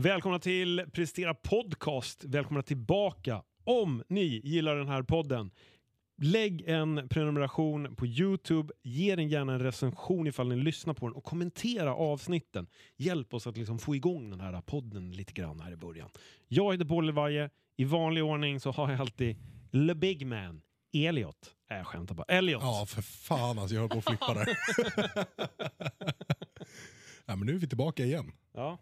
Välkomna till Prestera Podcast. Välkomna tillbaka. Om ni gillar den här podden, lägg en prenumeration på Youtube. Ge den gärna en recension ifall ni lyssnar på den och kommentera avsnitten. Hjälp oss att liksom få igång den här podden lite grann här i början. Jag heter Paul Levaje. I vanlig ordning så har jag alltid The Big Man, Elliot. Äh, jag skämtar bara. Elliot. Ja, för fan alltså, jag höll på att flippa där. ja, men nu är vi tillbaka igen. Ja,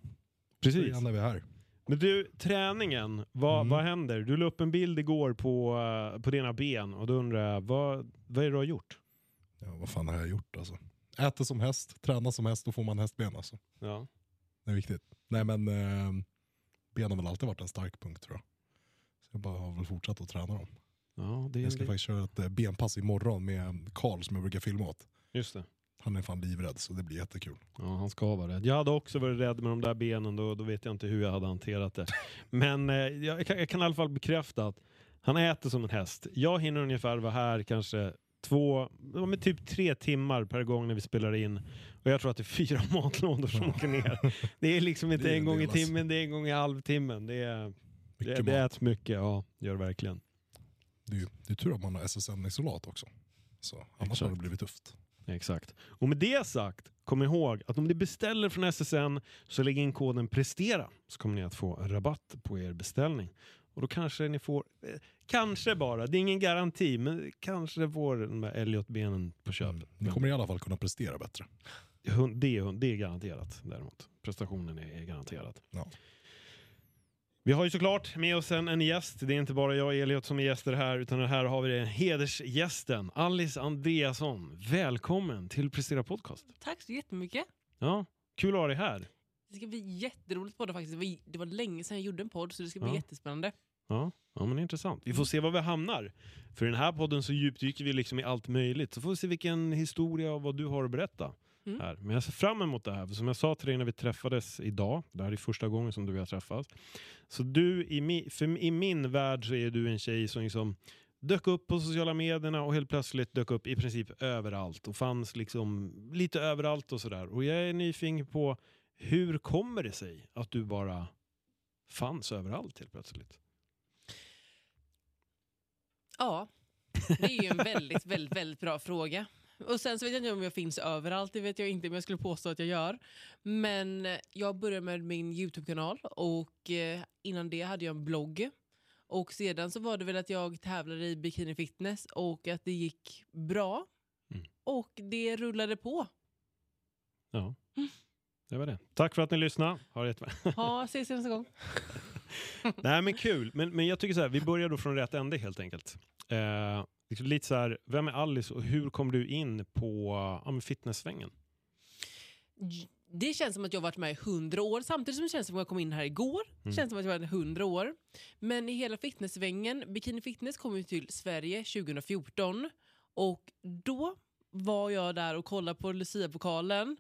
Precis. igen är vi här. Men du, träningen, vad, Mm. vad händer? Du la upp en bild igår på, eh, på dina ben och då undrar jag, vad, vad är det du har gjort? Ja, vad fan har jag gjort alltså? Äter som häst, tränar som häst, då får man hästben alltså. Ja. Det är viktigt. Nej men, eh, ben har väl alltid varit en stark punkt tror jag. Så jag bara har väl fortsatt att träna dem. Ja, det Jag ska det. faktiskt köra ett eh, benpass imorgon med Karl som jag brukar filma åt. Just det. Han är fan livrädd så det blir jättekul. Ja, han ska vara rädd. Jag hade också varit rädd med de där benen, då, då vet jag inte hur jag hade hanterat det. Men eh, jag, kan, jag kan i alla fall bekräfta att han äter som en häst. Jag hinner ungefär vara här kanske två, men typ tre timmar per gång när vi spelar in. Och jag tror att det är fyra matlådor som åker ner. Det är liksom inte Det är en gång i timmen, det är en gång i halvtimmen. Det, är, Mycket det, det äts mycket, ja, gör det verkligen. Det är det är tur att man har SSN-isolat också. Så, annars Exakt. hade det blivit tufft. Exakt. Och med det sagt, kom ihåg att om ni beställer från SSN så lägg in koden PRESTERA så kommer ni att få rabatt på er beställning. Och då kanske ni får, eh, kanske bara, det är ingen garanti, men kanske får de här Elliot-benen på köpet. Mm. Ni kommer i alla fall kunna prestera bättre. Det, är, det är garanterat däremot. Prestationen är, är garanterad. Ja. Vi har ju såklart med oss en, en gäst. Det är inte bara jag och Elliot som är gäster här, utan här har vi den hedersgästen, Alice Andreasson. Välkommen till Prestera Podcast. Tack så jättemycket. Ja, kul att ha dig här. Det ska bli jätteroligt podda faktiskt. Det var, det var länge sedan jag gjorde en podd så det ska bli Ja. jättespännande. Ja, ja men intressant. Vi får se var vi hamnar. För i den här podden så djupdyker vi liksom i allt möjligt. Så får vi se vilken historia och vad du har att berätta. Mm. Här. Men jag ser fram emot det här. För som jag sa till dig när vi träffades idag, det här är första gången som du och jag träffas. Så du, i, mi, för, i min värld så är du en tjej som liksom dök upp på sociala medierna och helt plötsligt dök upp i princip överallt och fanns liksom lite överallt och sådär. Och jag är nyfiken på hur kommer det sig att du bara fanns överallt helt plötsligt? Ja, det är ju en väldigt, väldigt, väldigt bra fråga. Och sen så vet jag inte om jag finns överallt, det vet jag inte, men jag skulle påstå att jag gör. Men eh, jag började med min YouTube-kanal och eh, innan det hade jag en blogg. Och sedan så var det väl att jag tävlade i bikini fitness och att det gick bra. Mm. Och det rullade på. Ja, det var det. Tack för att ni lyssnade. Ha det jättebra. Ja, ses nästa gång. Nej men kul, men, men jag tycker så här, vi börjar då från rätt ände helt enkelt. Eh, liksom lite så här, vem är Alice och hur kom du in på ja, fitnesssvängen? Det känns som att jag har varit med i hundra år, samtidigt som det känns som att jag kom in här igår. Mm. känns som att jag varit hundra år. Men i hela fitnesssvängen, Bikini Fitness kom ju till Sverige 2014 och då var jag där och kollade på Lucia-pokalen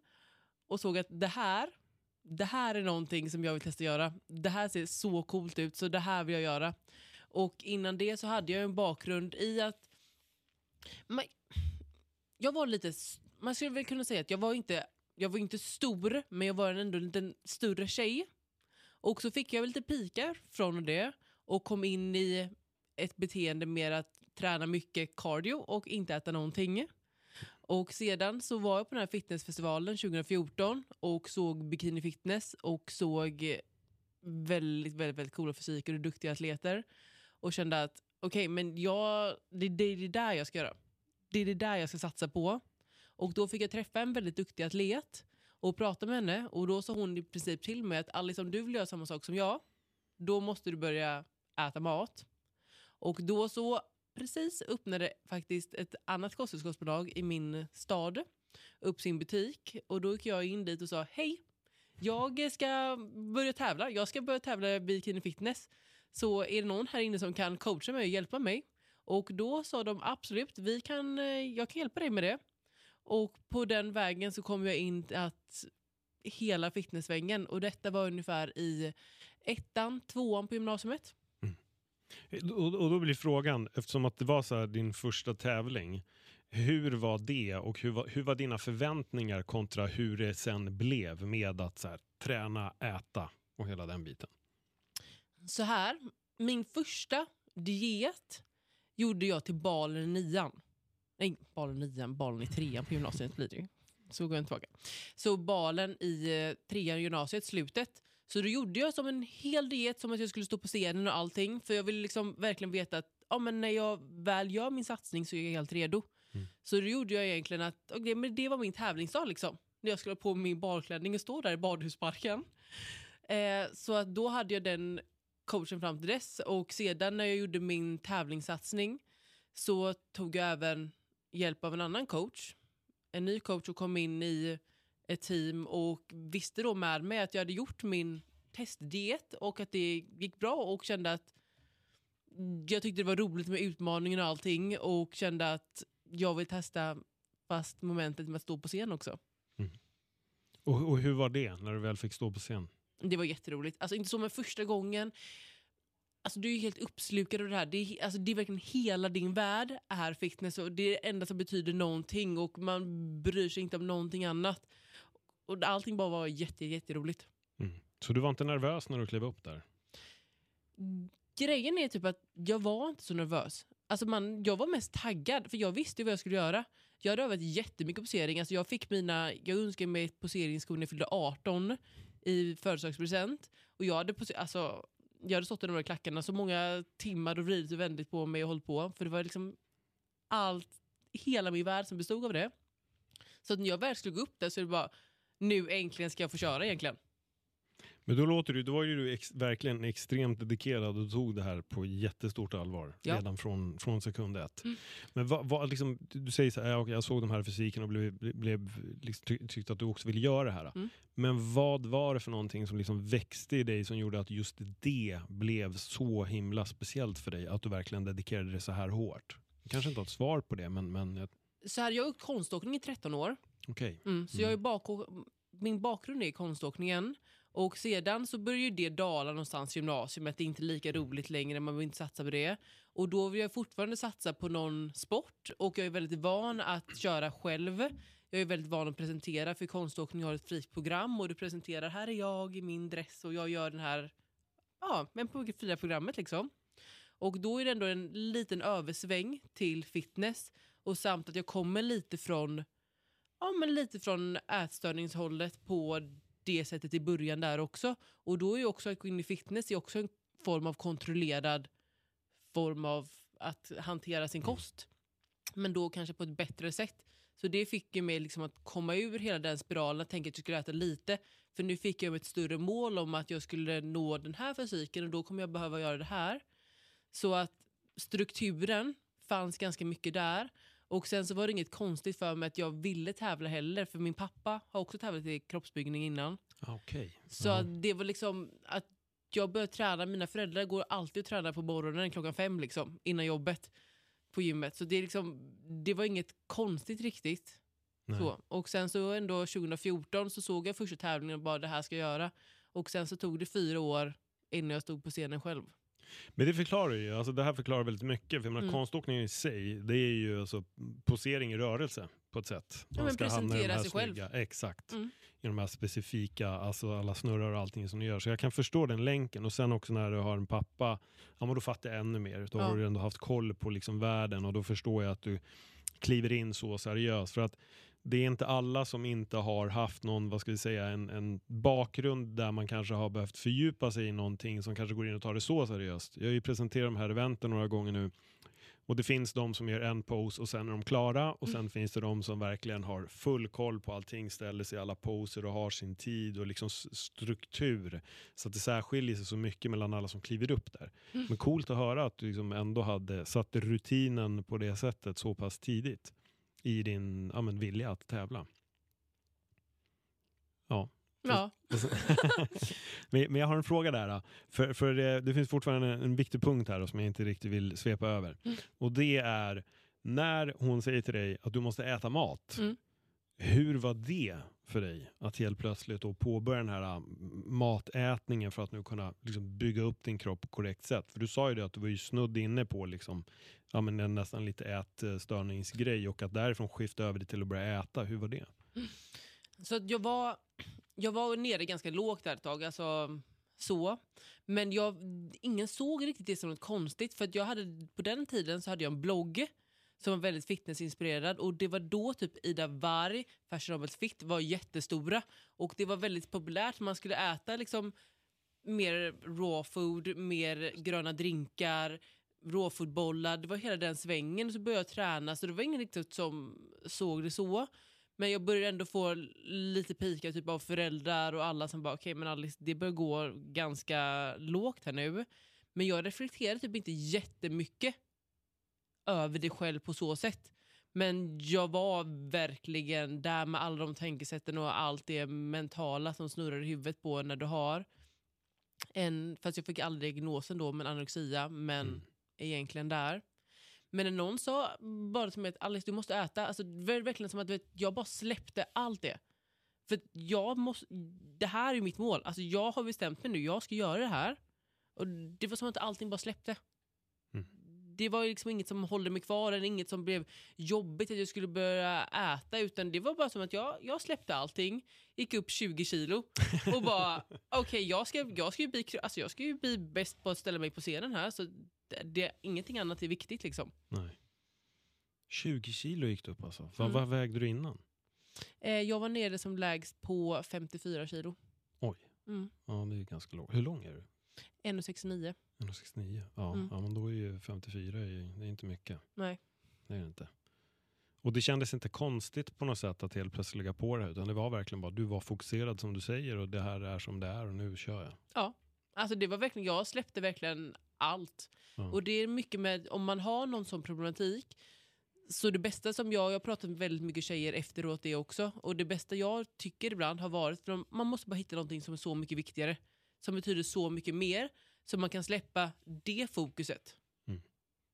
och såg att det här, det här är någonting som jag vill testa göra. Det här ser så coolt ut, så det här vill jag göra. Och innan det så hade jag en bakgrund i att man, jag var lite, man skulle väl kunna säga att jag var inte, jag var inte stor, men jag var ändå en liten större tjej. Och så fick jag väl lite pikar från det och kom in i ett beteende med att träna mycket cardio och inte äta någonting. Och sedan så var jag på den här fitnessfestivalen 2014 och såg Bikini Fitness och såg väldigt, väldigt, väldigt coola fysiker och duktiga atleter. Och kände att okej, men jag, det, det är det där jag ska göra. Det är det där jag ska satsa på. Och då fick jag träffa en väldigt duktig atlet och prata med henne. Och då sa hon i princip till mig att Alice, om du vill göra samma sak som jag, då måste du börja äta mat. Och då så precis öppnade faktiskt ett annat kosttillskottsbolag i min stad upp sin butik. Och då gick jag in dit och sa hej, jag ska börja tävla. Jag ska börja tävla i bikini fitness. Så är det någon här inne som kan coacha mig och hjälpa mig? Och då sa de absolut, vi kan, eh, jag kan hjälpa dig med det. Och på den vägen så kom jag in att hela fitnessvängen och detta var ungefär i ettan, tvåan på gymnasiet. Mm. Och då blir frågan, eftersom att det var så här din första tävling, hur var det och hur var, hur var dina förväntningar kontra hur det sen blev med att så här, träna, äta och hela den biten? Så här, min första diet gjorde jag till balen i nian. Nej, balen i nian, balen i trean på gymnasiet blir det ju. Så går jag tillbaka. Så balen i eh, trean gymnasiet, slutet. Så då gjorde jag som en hel diet, som att jag skulle stå på scenen och allting. För jag ville liksom verkligen veta att ja, men när jag väl gör min satsning så är jag helt redo. Mm. Så då gjorde jag egentligen att okay, men det var min tävlingsdag. Liksom, när jag skulle ha på mig min badklänning och stå där i badhusparken. Eh, så att då hade jag den coachen fram till dess. Och sedan när jag gjorde min tävlingssatsning så tog jag även hjälp av en annan coach. En ny coach och kom in i ett team och visste då med mig att jag hade gjort min testdiet och att det gick bra och kände att jag tyckte det var roligt med utmaningen och allting och kände att jag vill testa fast momentet med att stå på scen också. Mm. Och, och hur var det när du väl fick stå på scen? Det var jätteroligt. Alltså inte som en första gången. Alltså du är helt uppslukad av det här. Det är, alltså det är verkligen hela din värld är fitness och det är det enda som betyder någonting och man bryr sig inte om någonting annat. Och allting bara var jätte, jätteroligt. Mm. Så du var inte nervös när du klev upp där? Grejen är typ att jag var inte så nervös. Alltså man, jag var mest taggad för jag visste vad jag skulle göra. Jag hade övat jättemycket posering. Alltså jag fick mina, jag önskade mig poseringsskor när jag fyllde 18 i födelsedagspresent. Och jag hade, alltså, jag hade stått i de där klackarna så många timmar och vridit och vändit på mig och hållit på. För det var liksom allt, hela min värld som bestod av det. Så att när jag väl skulle gå upp där så är det bara, nu äntligen ska jag få köra egentligen. Men då låter du, då var ju du ex, verkligen extremt dedikerad och tog det här på jättestort allvar Ja. redan från, från sekund ett. Mm. Men vad, vad, liksom, du säger så här, jag såg de här fysiken och blev, blev, liksom, ty, tyckte att du också ville göra det här. Mm. Men vad var det för någonting som liksom växte i dig som gjorde att just det blev så himla speciellt för dig? Att du verkligen dedikerade dig så här hårt? Jag kanske inte har ett svar på det, men, men jag- Så här, jag har gjort konståkning i 13 år. okej. Mm, så jag är bak min bakgrund är konståkningen. Och sedan så börjar ju det dala någonstans i gymnasiet. Det är inte lika roligt längre, man vill inte satsa på det. Och då vill jag fortfarande satsa på någon sport. Och jag är väldigt van att köra själv. Jag är väldigt van att presentera, för konståkning har ett fritt program. Och du presenterar, här är jag i min dress och jag gör den här, ja, men på det fria programmet liksom. Och då är det ändå en liten översväng till fitness. Och samt att jag kommer lite från ja, men lite från ätstörningshållet på det sättet i början där också. Och då är ju också att gå in i fitness är också en form av kontrollerad form av att hantera sin kost. Men då kanske på ett bättre sätt. Så det fick ju mig liksom att komma ur hela den spiralen, tänka att jag skulle äta lite. För nu fick jag ett större mål om att jag skulle nå den här fysiken och då kommer jag behöva göra det här. Så att strukturen fanns ganska mycket där. Och sen så var det inget konstigt för mig att jag ville tävla heller. För min pappa har också tävlat i kroppsbyggning innan. Ah, okej. Så att det var liksom att jag började träna. Mina föräldrar går alltid och tränar på morgonen klockan fem liksom, innan jobbet på gymmet. Så det, är liksom, det var inget konstigt riktigt. Nej. Så. Och sen så ändå 2014 så såg jag första tävlingen och bara det här ska jag göra. Och sen så tog det fyra år innan jag stod på scenen själv. Men det förklarar ju, alltså det här förklarar väldigt mycket. För Mm. konståkningen i sig, det är ju alltså posering i rörelse på ett sätt. Ja, men hamna i de här sig själv. snygga- Exakt. Mm. I de här specifika, alltså alla snurrar och allting som du gör. Så jag kan förstå den länken. Och sen också när du har en pappa, ja men då fattar jag ännu mer. Då Ja. har du ändå haft koll på liksom världen och då förstår jag att du kliver in så seriöst. För att det är inte alla som inte har haft någon, vad ska vi säga, en, en bakgrund där man kanske har behövt fördjupa sig i någonting som kanske går in och tar det så seriöst. Jag har ju presenterat de här eventen några gånger nu och det finns de som gör en pose och sen är de klara och sen finns det de som verkligen har full koll på allting, ställer sig i alla poser och har sin tid och liksom struktur. Så att det särskiljer sig så mycket mellan alla som kliver upp där. Men coolt att höra att du liksom ändå hade satt rutinen på det sättet så pass tidigt i din ja, men, vilja att tävla. Ja. Ja. men, jag har en fråga där. För, för det, det finns fortfarande en, en viktig punkt här då, som jag inte riktigt vill svepa över. Mm. Och det är när hon säger till dig att du måste äta mat. Mm. Hur var det för dig att helt plötsligt då påbörja den här äh, matätningen för att nu kunna liksom bygga upp din kropp på korrekt sätt? För du sa ju det att du var ju snudd inne på liksom, ja, men en nästan lite ätstörningsgrej och att därifrån skifta över det till att börja äta. Hur var det? Så jag, var, jag var nere ganska lågt där ett tag. Alltså så. Men jag, ingen såg riktigt det som något konstigt. För att jag hade, på den tiden så hade jag en blogg som var väldigt fitnessinspirerad. Och det var då typ Ida Warg, Fashionable Fit, var jättestora. Och det var väldigt populärt. Man skulle äta liksom mer raw food, mer gröna drinkar, råfoodbollar. Det var hela den svängen. Så började jag träna, så det var ingen riktigt som såg det så. Men jag började ändå få lite pika typ av föräldrar och alla som bara okej men Alice det börjar gå ganska lågt här nu. Men jag reflekterade typ inte jättemycket över det själv på så sätt. Men jag var verkligen där med alla de tänkesätten och allt det mentala som snurrar i huvudet på när du har en, fast jag fick aldrig diagnosen då, men anorexia, men Mm. egentligen där. Men när någon sa bara till mig att Alice du måste äta, alltså, det var verkligen som att vet, jag bara släppte allt det. För jag måste, det här är mitt mål, alltså, jag har bestämt mig nu, jag ska göra det här. Och Det var som att allting bara släppte. Det var liksom inget som håller mig kvar, eller inget som blev jobbigt att jag skulle börja äta, utan det var bara som att jag, jag släppte allting, gick upp 20 kilo och bara, okej jag, ska, jag, ska ju bli, alltså, jag ska ju bli bäst på att ställa mig på scenen här, så det, det, ingenting annat är viktigt liksom. Nej. 20 kilo gick du upp alltså. Vad, Mm. vad vägde du innan? Eh, jag var nere som lägst på 54 kilo. Oj. Mm. Ja, det är ganska lågt. Hur lång är du? 1,69. 1,69. Ja, Mm. ja, men då är ju 54 är, det är inte mycket. Nej. Det är det inte. Och det kändes inte konstigt på något sätt att helt plötsligt lägga på det här. Utan det var verkligen bara, du var fokuserad som du säger och det här är som det är och nu kör jag. Alltså det var verkligen, jag släppte verkligen allt. Ja. Och det är mycket med, om man har någon sån problematik, så det bästa som jag, jag har pratat med väldigt mycket tjejer efteråt det också, och det bästa jag tycker ibland har varit, man måste bara hitta någonting som är så mycket viktigare, som betyder så mycket mer, så man kan släppa det fokuset. Mm.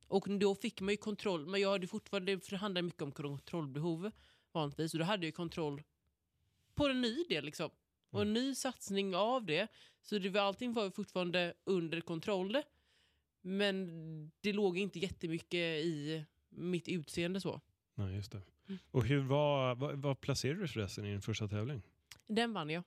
Och då fick man ju kontroll, men jag hade fortfarande, för det handlar mycket om kontrollbehov vanligtvis, och då hade jag kontroll på en ny del liksom. Och en ny satsning av det. Så det var, allting var fortfarande under kontroll. Men det låg inte jättemycket i mitt utseende så. Nej, just det. Mm. Och hur var, vad, vad placerade du förresten i din första tävling? Den vann jag.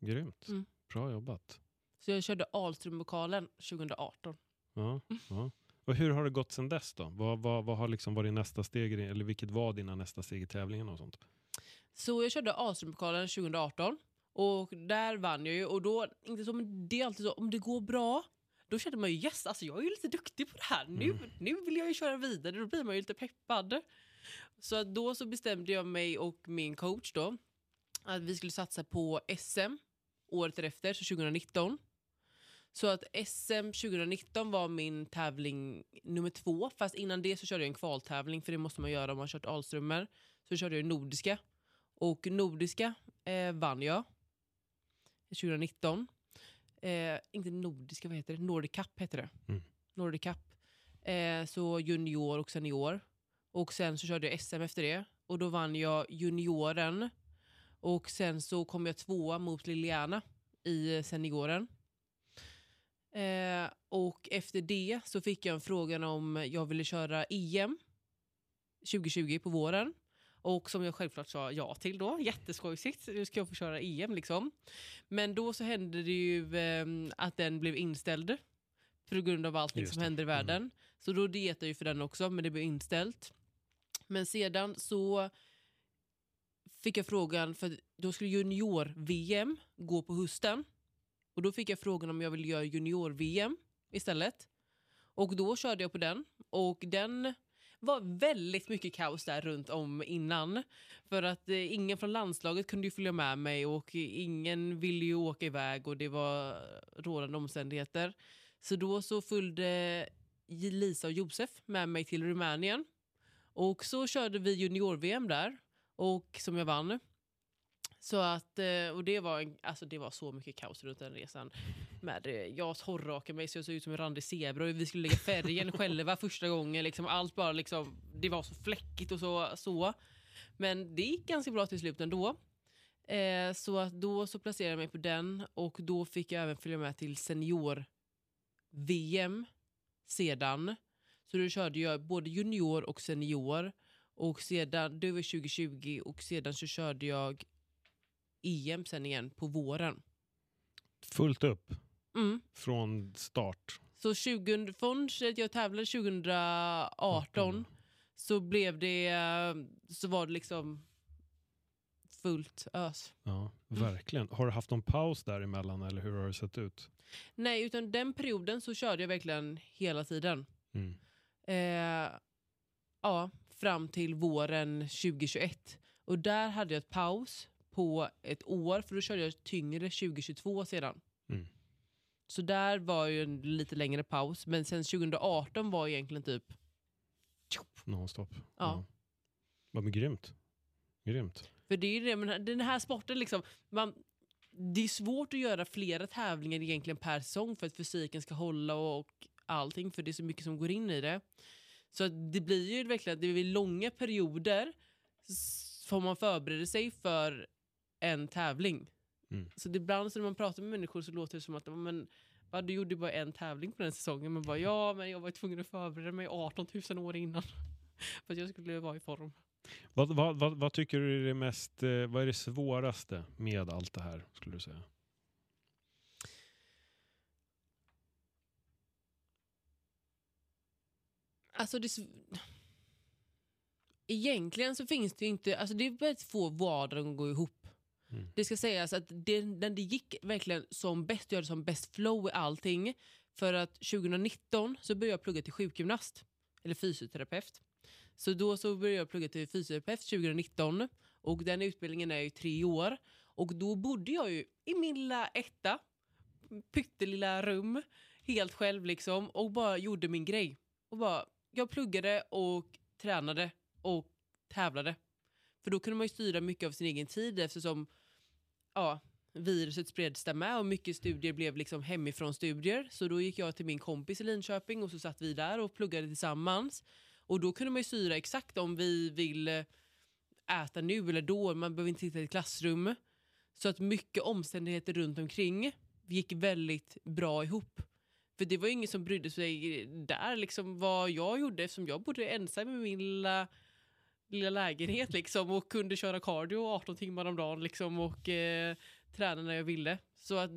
Grymt. Mm. Bra jobbat. Så jag körde Alströmbokalen 2018. Ja, ja. Och hur har det gått sedan dess då? Vad, vad, vad har liksom varit nästa steg, eller vilket var dina nästa steg i tävlingen och sånt? Så jag körde Alströmbokalen 2018. Och där vann jag ju. Och då, inte så, men det är alltid så, om det går bra, då känner man ju yes, alltså jag är ju lite duktig på det här. Nu, Mm. nu vill jag ju köra vidare, då blir man ju lite peppad. Så då så bestämde jag mig och min coach då, att vi skulle satsa på SM året därefter, så 2019. Så att SM 2019 var min tävling nummer två. Fast innan det så körde jag en kvaltävling, för det måste man göra om man har kört Alströmer. Så körde jag Nordiska. Och Nordiska eh, vann jag 2019. Eh, inte Nordiska, vad heter det? Nordic Cup heter det. Mm. Nordic Cup. Eh, så junior och senior. Och sen så körde jag SM efter det. Och då vann jag junioren. Och sen så kom jag tvåa mot Liliana i senioren. Eh, och efter det så fick jag en frågan om jag ville köra EM 2020 på våren. Och som jag självklart sa ja till då. Jätteskojsigt. Nu ska jag få köra EM liksom. Men då så hände det ju ehm, att den blev inställd. På grund av allting som händer i Mm. världen. Så då dietade jag ju för den också, men det blev inställt. Men sedan så fick jag frågan, för då skulle junior-VM gå på hösten. Och då fick jag frågan om jag ville göra junior-VM istället. Och då körde jag på den. Och den var väldigt mycket kaos där runt om innan. För att eh, ingen från landslaget kunde ju följa med mig och ingen ville ju åka iväg och det var rådande omständigheter. Så då så följde Lisa och Josef med mig till Rumänien. Och så körde vi junior-VM där, och som jag vann. Så att, eh, och det var, en, alltså det var så mycket kaos runt den resan. Med, eh, jag torrrakade mig så jag såg ut som en randig zebra och vi skulle lägga färgen själva första gången. Liksom, allt bara liksom, det var så fläckigt och så, så. Men det gick ganska bra till slut ändå. Eh, så att då så placerade jag mig på den och då fick jag även följa med till senior-VM sedan. Så då körde jag både junior och senior. Och sedan, det var 2020 och sedan så körde jag EM sen igen på våren. Fullt upp. Mm. från start. Så 20, från att jag tävlade 2018 så blev det, så var det liksom fullt ös. Ja, verkligen. Har du haft någon paus däremellan eller hur har det sett ut? Nej, utan den perioden så körde jag verkligen hela tiden. Mm. Eh, ja, fram till våren 2021. Och där hade jag ett paus på ett år, för då körde jag tyngre 2022 sedan. Mm. Så där var ju en lite längre paus, men sen 2018 var egentligen typ, Nonstop. Ja. Vad men grymt. Grymt. för det är ju det, men den här sporten liksom, man, det är svårt att göra flera tävlingar egentligen per säsong för att fysiken ska hålla och, och allting, för det är så mycket som går in i det. Så det blir ju verkligen, det blir långa perioder får man förbereda sig för en tävling. Mm. Så det ibland så när man pratar med människor så låter det som att men, va, du gjorde bara en tävling på den säsongen. Men bara, ja, men jag var tvungen att förbereda mig 18 000 år innan. för att jag skulle vara i form. Vad, vad, vad, vad tycker du är det mest, eh, vad är det svåraste med allt det här skulle du säga? Alltså det, Egentligen så finns det ju inte, alltså det är väldigt få vardagen att gå ihop. Mm. Det ska sägas att det, den det gick verkligen som bäst, jag hade som bäst flow i allting. För att 2019 så började jag plugga till sjukgymnast, eller fysioterapeut. Så då så började jag plugga till fysioterapeut 2019 och den utbildningen är ju tre år. Och då bodde jag ju i min lilla etta, pyttelilla rum, helt själv liksom och bara gjorde min grej. Och bara, jag pluggade och tränade och tävlade. För då kunde man ju styra mycket av sin egen tid eftersom ja, viruset spreds där med och mycket studier blev liksom hemifrån studier. Så då gick jag till min kompis i Linköping och så satt vi där och pluggade tillsammans. Och då kunde man ju styra exakt om vi vill äta nu eller då. Man behöver inte sitta i ett klassrum. Så att mycket omständigheter runt omkring gick väldigt bra ihop. För det var ju ingen som brydde sig där liksom vad jag gjorde eftersom jag bodde ensam i min lilla, lilla lägenhet liksom och kunde köra cardio 18 timmar om dagen liksom och eh, träna när jag ville. Så att,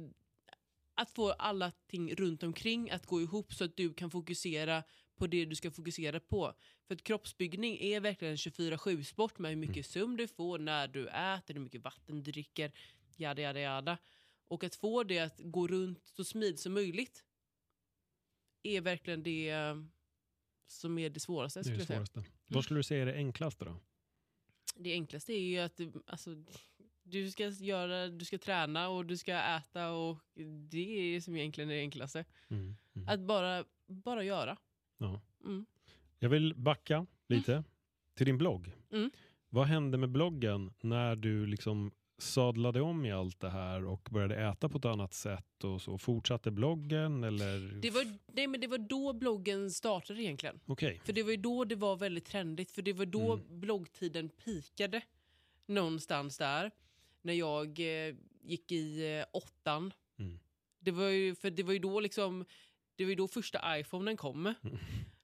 att få alla ting runt omkring att gå ihop så att du kan fokusera på det du ska fokusera på. För att kroppsbyggning är verkligen en 24-7 sport med hur mycket sömn du får, när du äter, hur mycket vatten du dricker, jada jada jada. Och att få det att gå runt så smidigt som möjligt är verkligen det som är det svåraste. Det är det svåraste. Vad skulle du säga är det enklaste då? Det enklaste är ju att du- alltså, du, ska göra, du ska träna och du ska äta och det är som egentligen är det enklaste. Mm. Mm. Att bara, bara göra. Ja. Mm. Jag vill backa lite till din blogg. Mm. Vad hände med bloggen när du liksom sadlade om i allt det här och började äta på ett annat sätt och så fortsatte bloggen eller? Det, var, nej, men det var då bloggen startade egentligen. Okej. För det var ju då det var väldigt trendigt. För det var då Mm. bloggtiden pikade. Någonstans där. När jag eh, gick i eh, åttan. Mm. Det var ju, för det var ju då liksom, det var ju då första iPhonen kom. Mm.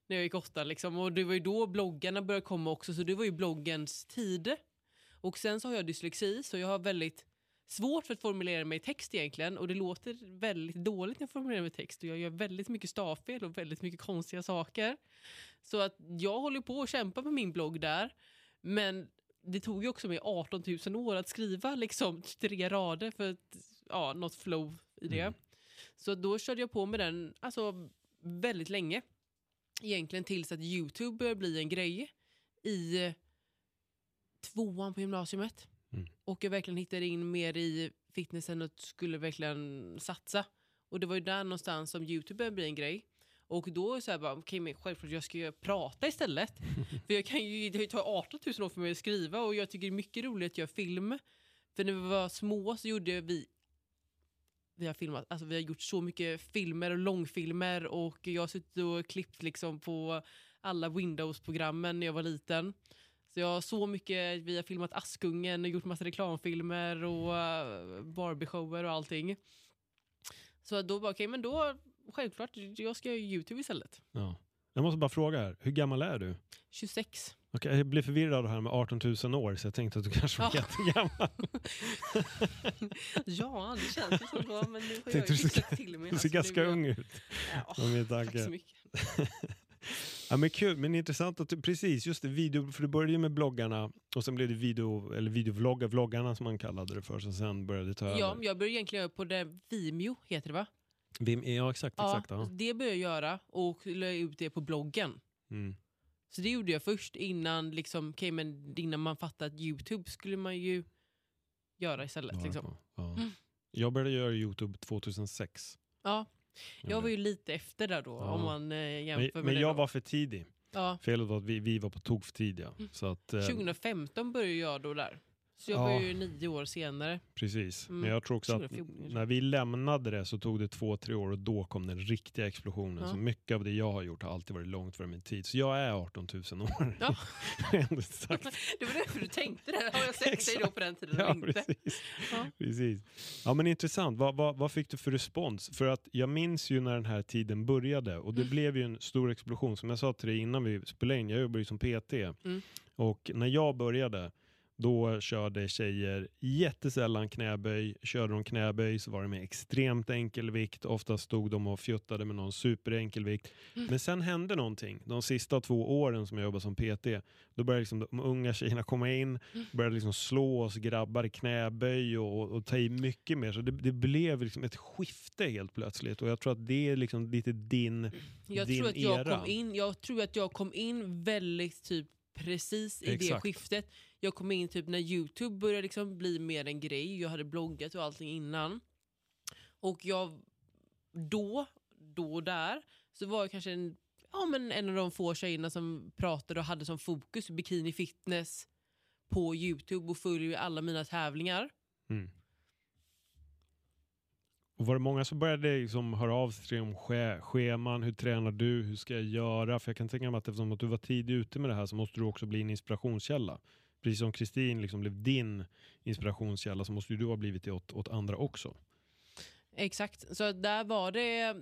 När jag gick åttan liksom. Och det var ju då bloggarna började komma också. Så det var ju bloggens tid. Och sen så har jag dyslexi så jag har väldigt svårt för att formulera mig i text egentligen. Och det låter väldigt dåligt när jag formulerar mig i text. Och jag gör väldigt mycket stavfel och väldigt mycket konstiga saker. Så att jag håller på att kämpa med min blogg där. Men det tog ju också mig 18 000 år att skriva liksom tre rader för att, ja, något flow i det. Mm. Så då körde jag på med den alltså, väldigt länge. Egentligen tills att Youtube började bli en grej i tvåan på gymnasiet. Mm. Och jag verkligen hittade in mer i fitnessen och skulle verkligen satsa. Och det var ju där någonstans som Youtube började bli en grej. Och då så här bara, okej men självklart jag ska ju prata istället. för jag kan ju, det tar 18 000 år för mig att skriva och jag tycker det är mycket roligt att göra film. För när vi var små så gjorde vi vi har filmat, alltså vi har gjort så mycket filmer och långfilmer och jag har suttit och klippt liksom på alla Windows-programmen när jag var liten. Så jag har så mycket, vi har filmat Askungen och gjort massa reklamfilmer och uh, Barbie-shower och allting. Så då bara, okej men då, självklart, jag ska göra YouTube istället. Ja. Jag måste bara fråga här, hur gammal är du? 26. Okej, jag blev förvirrad här med 18 000 år så jag tänkte att du kanske var Ja. jättegammal. Ja, det känns ju så men nu har jag fixat till mig. Du ser ganska ung ut. Ja, tack så mycket. Ja, men kul, men intressant att du, precis, just det, video, för du började ju med bloggarna och sen blev det video, eller videovloggar, vloggarna som man kallade det för, så sen började det ta Ja, över. jag började egentligen på det Vimeo, heter det va? Vim, ja, exakt. exakt ja, ja. Det började jag göra och la ut det på bloggen. Mm. Så det gjorde jag först innan, liksom, okay, men innan man fattade att Youtube skulle man ju göra istället. Ja, liksom. ja. Mm. Jag började göra Youtube 2006. Ja, jag var ju lite efter där då Ja. om man eh, jämför Men, med men jag då. var för tidig. ja. Felet var att vi, vi var på tok för tidiga. Mm. Så att, eh, 2015 började jag då där. Så jag Ja. var ju nio år senare. Precis. Mm. Men jag tror också att 2014 kanske. när vi lämnade det så tog det två, tre år och då kom den riktiga explosionen. Ja. Så mycket av det jag har gjort har alltid varit långt före min tid. Så jag är 18 000 år. Ja. Sagt. det var därför du tänkte det. Har jag sett dig då på den tiden Ja, eller inte? precis. Ja. precis. Ja, men intressant. Vad, vad, vad fick du för respons? För att jag minns ju när den här tiden började och det Mm. blev ju en stor explosion. Som jag sa till dig innan vi spelade in, jag jobbar ju som PT. Mm. Och när jag började, då körde tjejer jättesällan knäböj. Körde de knäböj så var det med extremt enkel vikt. Ofta stod de och fjuttade med någon superenkel vikt. Mm. Men sen hände någonting. De sista två åren som jag jobbade som PT, då började liksom de unga tjejerna komma in, Mm. började liksom slå oss grabbar i knäböj och, och, och ta i mycket mer. Så det, det blev liksom ett skifte helt plötsligt. Och jag tror att det är liksom lite din... Jag din tror, att jag, era. kom in, jag tror att jag kom in väldigt typ precis i det Exakt. skiftet. Jag kom in typ när Youtube började liksom bli mer en grej. Jag hade bloggat och allting innan. Och jag då, då och där, så var jag kanske en, ja, men en av de få tjejerna som pratade och hade som fokus bikini fitness på Youtube och följer alla mina tävlingar. Mm. Och var det många som började liksom höra av sig till dig om scheman, hur tränar du, hur ska jag göra? För jag kan tänka mig att eftersom att du var tidigt ute med det här så måste du också bli en inspirationskälla. Precis som Kristin liksom blev din inspirationskälla så måste ju du ha blivit det åt, åt andra också. Exakt, så där var det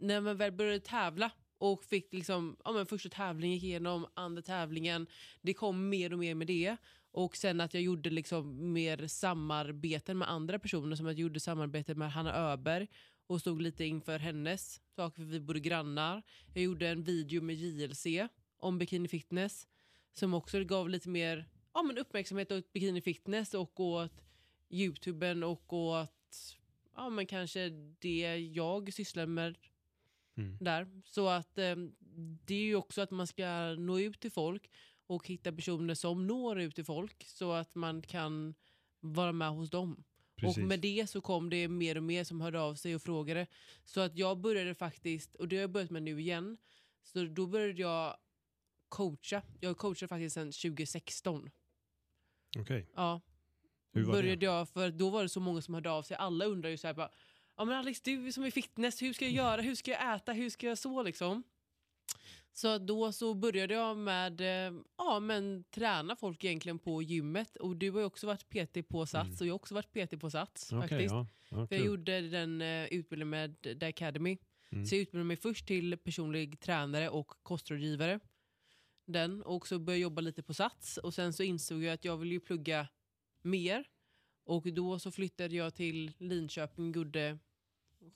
när man väl började tävla och fick liksom, ja, men första tävlingen gick igenom, andra tävlingen, det kom mer och mer med det. Och sen att jag gjorde liksom mer samarbeten med andra personer, som att jag gjorde samarbete med Hanna Öberg och stod lite inför hennes saker, för vi bodde grannar. Jag gjorde en video med JLC om bikini fitness, som också gav lite mer ja, men uppmärksamhet åt bikini fitness och åt youtuben och åt ja, men kanske det jag sysslar med Mm. där. Så att eh, det är ju också att man ska nå ut till folk och hitta personer som når ut till folk så att man kan vara med hos dem. Precis. Och med det så kom det mer och mer som hörde av sig och frågade. Så att jag började faktiskt, och det har jag börjat med nu igen, så då började jag coacha. Jag coachade faktiskt sedan 2016. Okej, Ja, hur började det? jag, för då var det så många som hörde av sig. Alla undrar ju så här bara, ja men Alex du som är fitness, hur ska jag göra, hur ska jag äta, hur ska jag så liksom? Så då så började jag med eh, ja, men träna folk egentligen på gymmet. Och du har ju också varit PT på Sats Mm. och jag har också varit PT på Sats. Okej, faktiskt. ja. Ja, jag gjorde den uh, utbildningen med The Academy. Mm. Så jag utbildade mig först till personlig tränare och kostrådgivare. Den, och så började jag jobba lite på Sats. Och sen så insåg jag att jag ville ju plugga mer. Och då så flyttade jag till Linköping, Gudde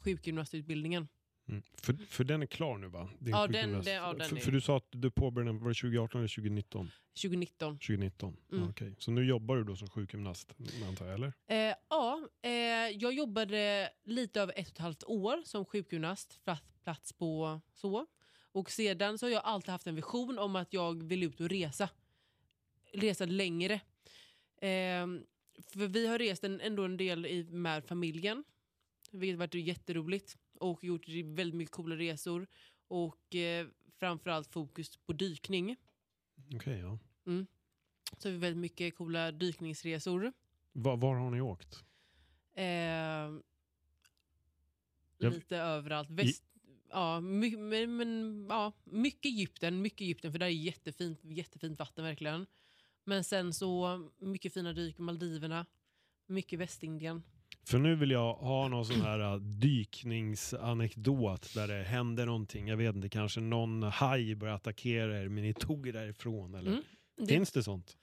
sjukgymnastutbildningen. Mm. För, för den är klar nu va? Din Ja, den- den- ja, den för, är- för du sa att du påbörjade den, var det 2018 eller 2019? 2019. 2019. Mm. Ja, okej. Så nu jobbar du då som sjukgymnast antar jag, eller? Eh, ja, eh, jag jobbade lite över ett och ett halvt år som sjukgymnast, pla- plats på så. Och sedan så har jag alltid haft en vision om att jag vill ut och resa. Resa längre. Eh, för vi har rest en, ändå en del i, med familjen. Vilket har varit jätteroligt. Och gjort väldigt mycket coola resor. Och eh, framförallt fokus på dykning. Okej, ja. Så vi har väldigt mycket coola dykningsresor. Var, var har ni åkt? Eh, Jag- lite överallt. Väst, ja, my, men, men, ja, mycket Egypten, mycket Egypten för där är jättefint, jättefint vatten verkligen. Men sen så mycket fina dyk i Maldiverna, mycket Västindien. För nu vill jag ha någon sån här äh, dykningsanekdot där det händer någonting. Jag vet inte, kanske någon haj börjar attackera er men ni tog er därifrån. Eller Mm. Det, Finns det sånt?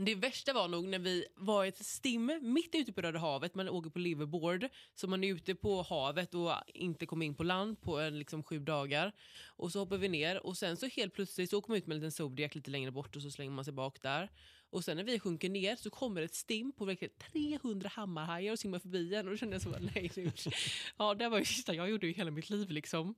Det värsta var nog när vi var i ett stim mitt ute på Röda havet. Man åker på liverboard. Så man är ute på havet och inte kommer in på land på en, liksom, sju dagar. Och så hoppar vi ner och sen så helt plötsligt så åker man ut med en liten Zodiac lite längre bort och så slänger man sig bak där. Och sen när vi sjunker ner så kommer ett stim på verkligen 300 hammarhajar och simmar förbi en och då kände jag så nej nu. Ja det var ju sista jag gjorde i hela mitt liv liksom.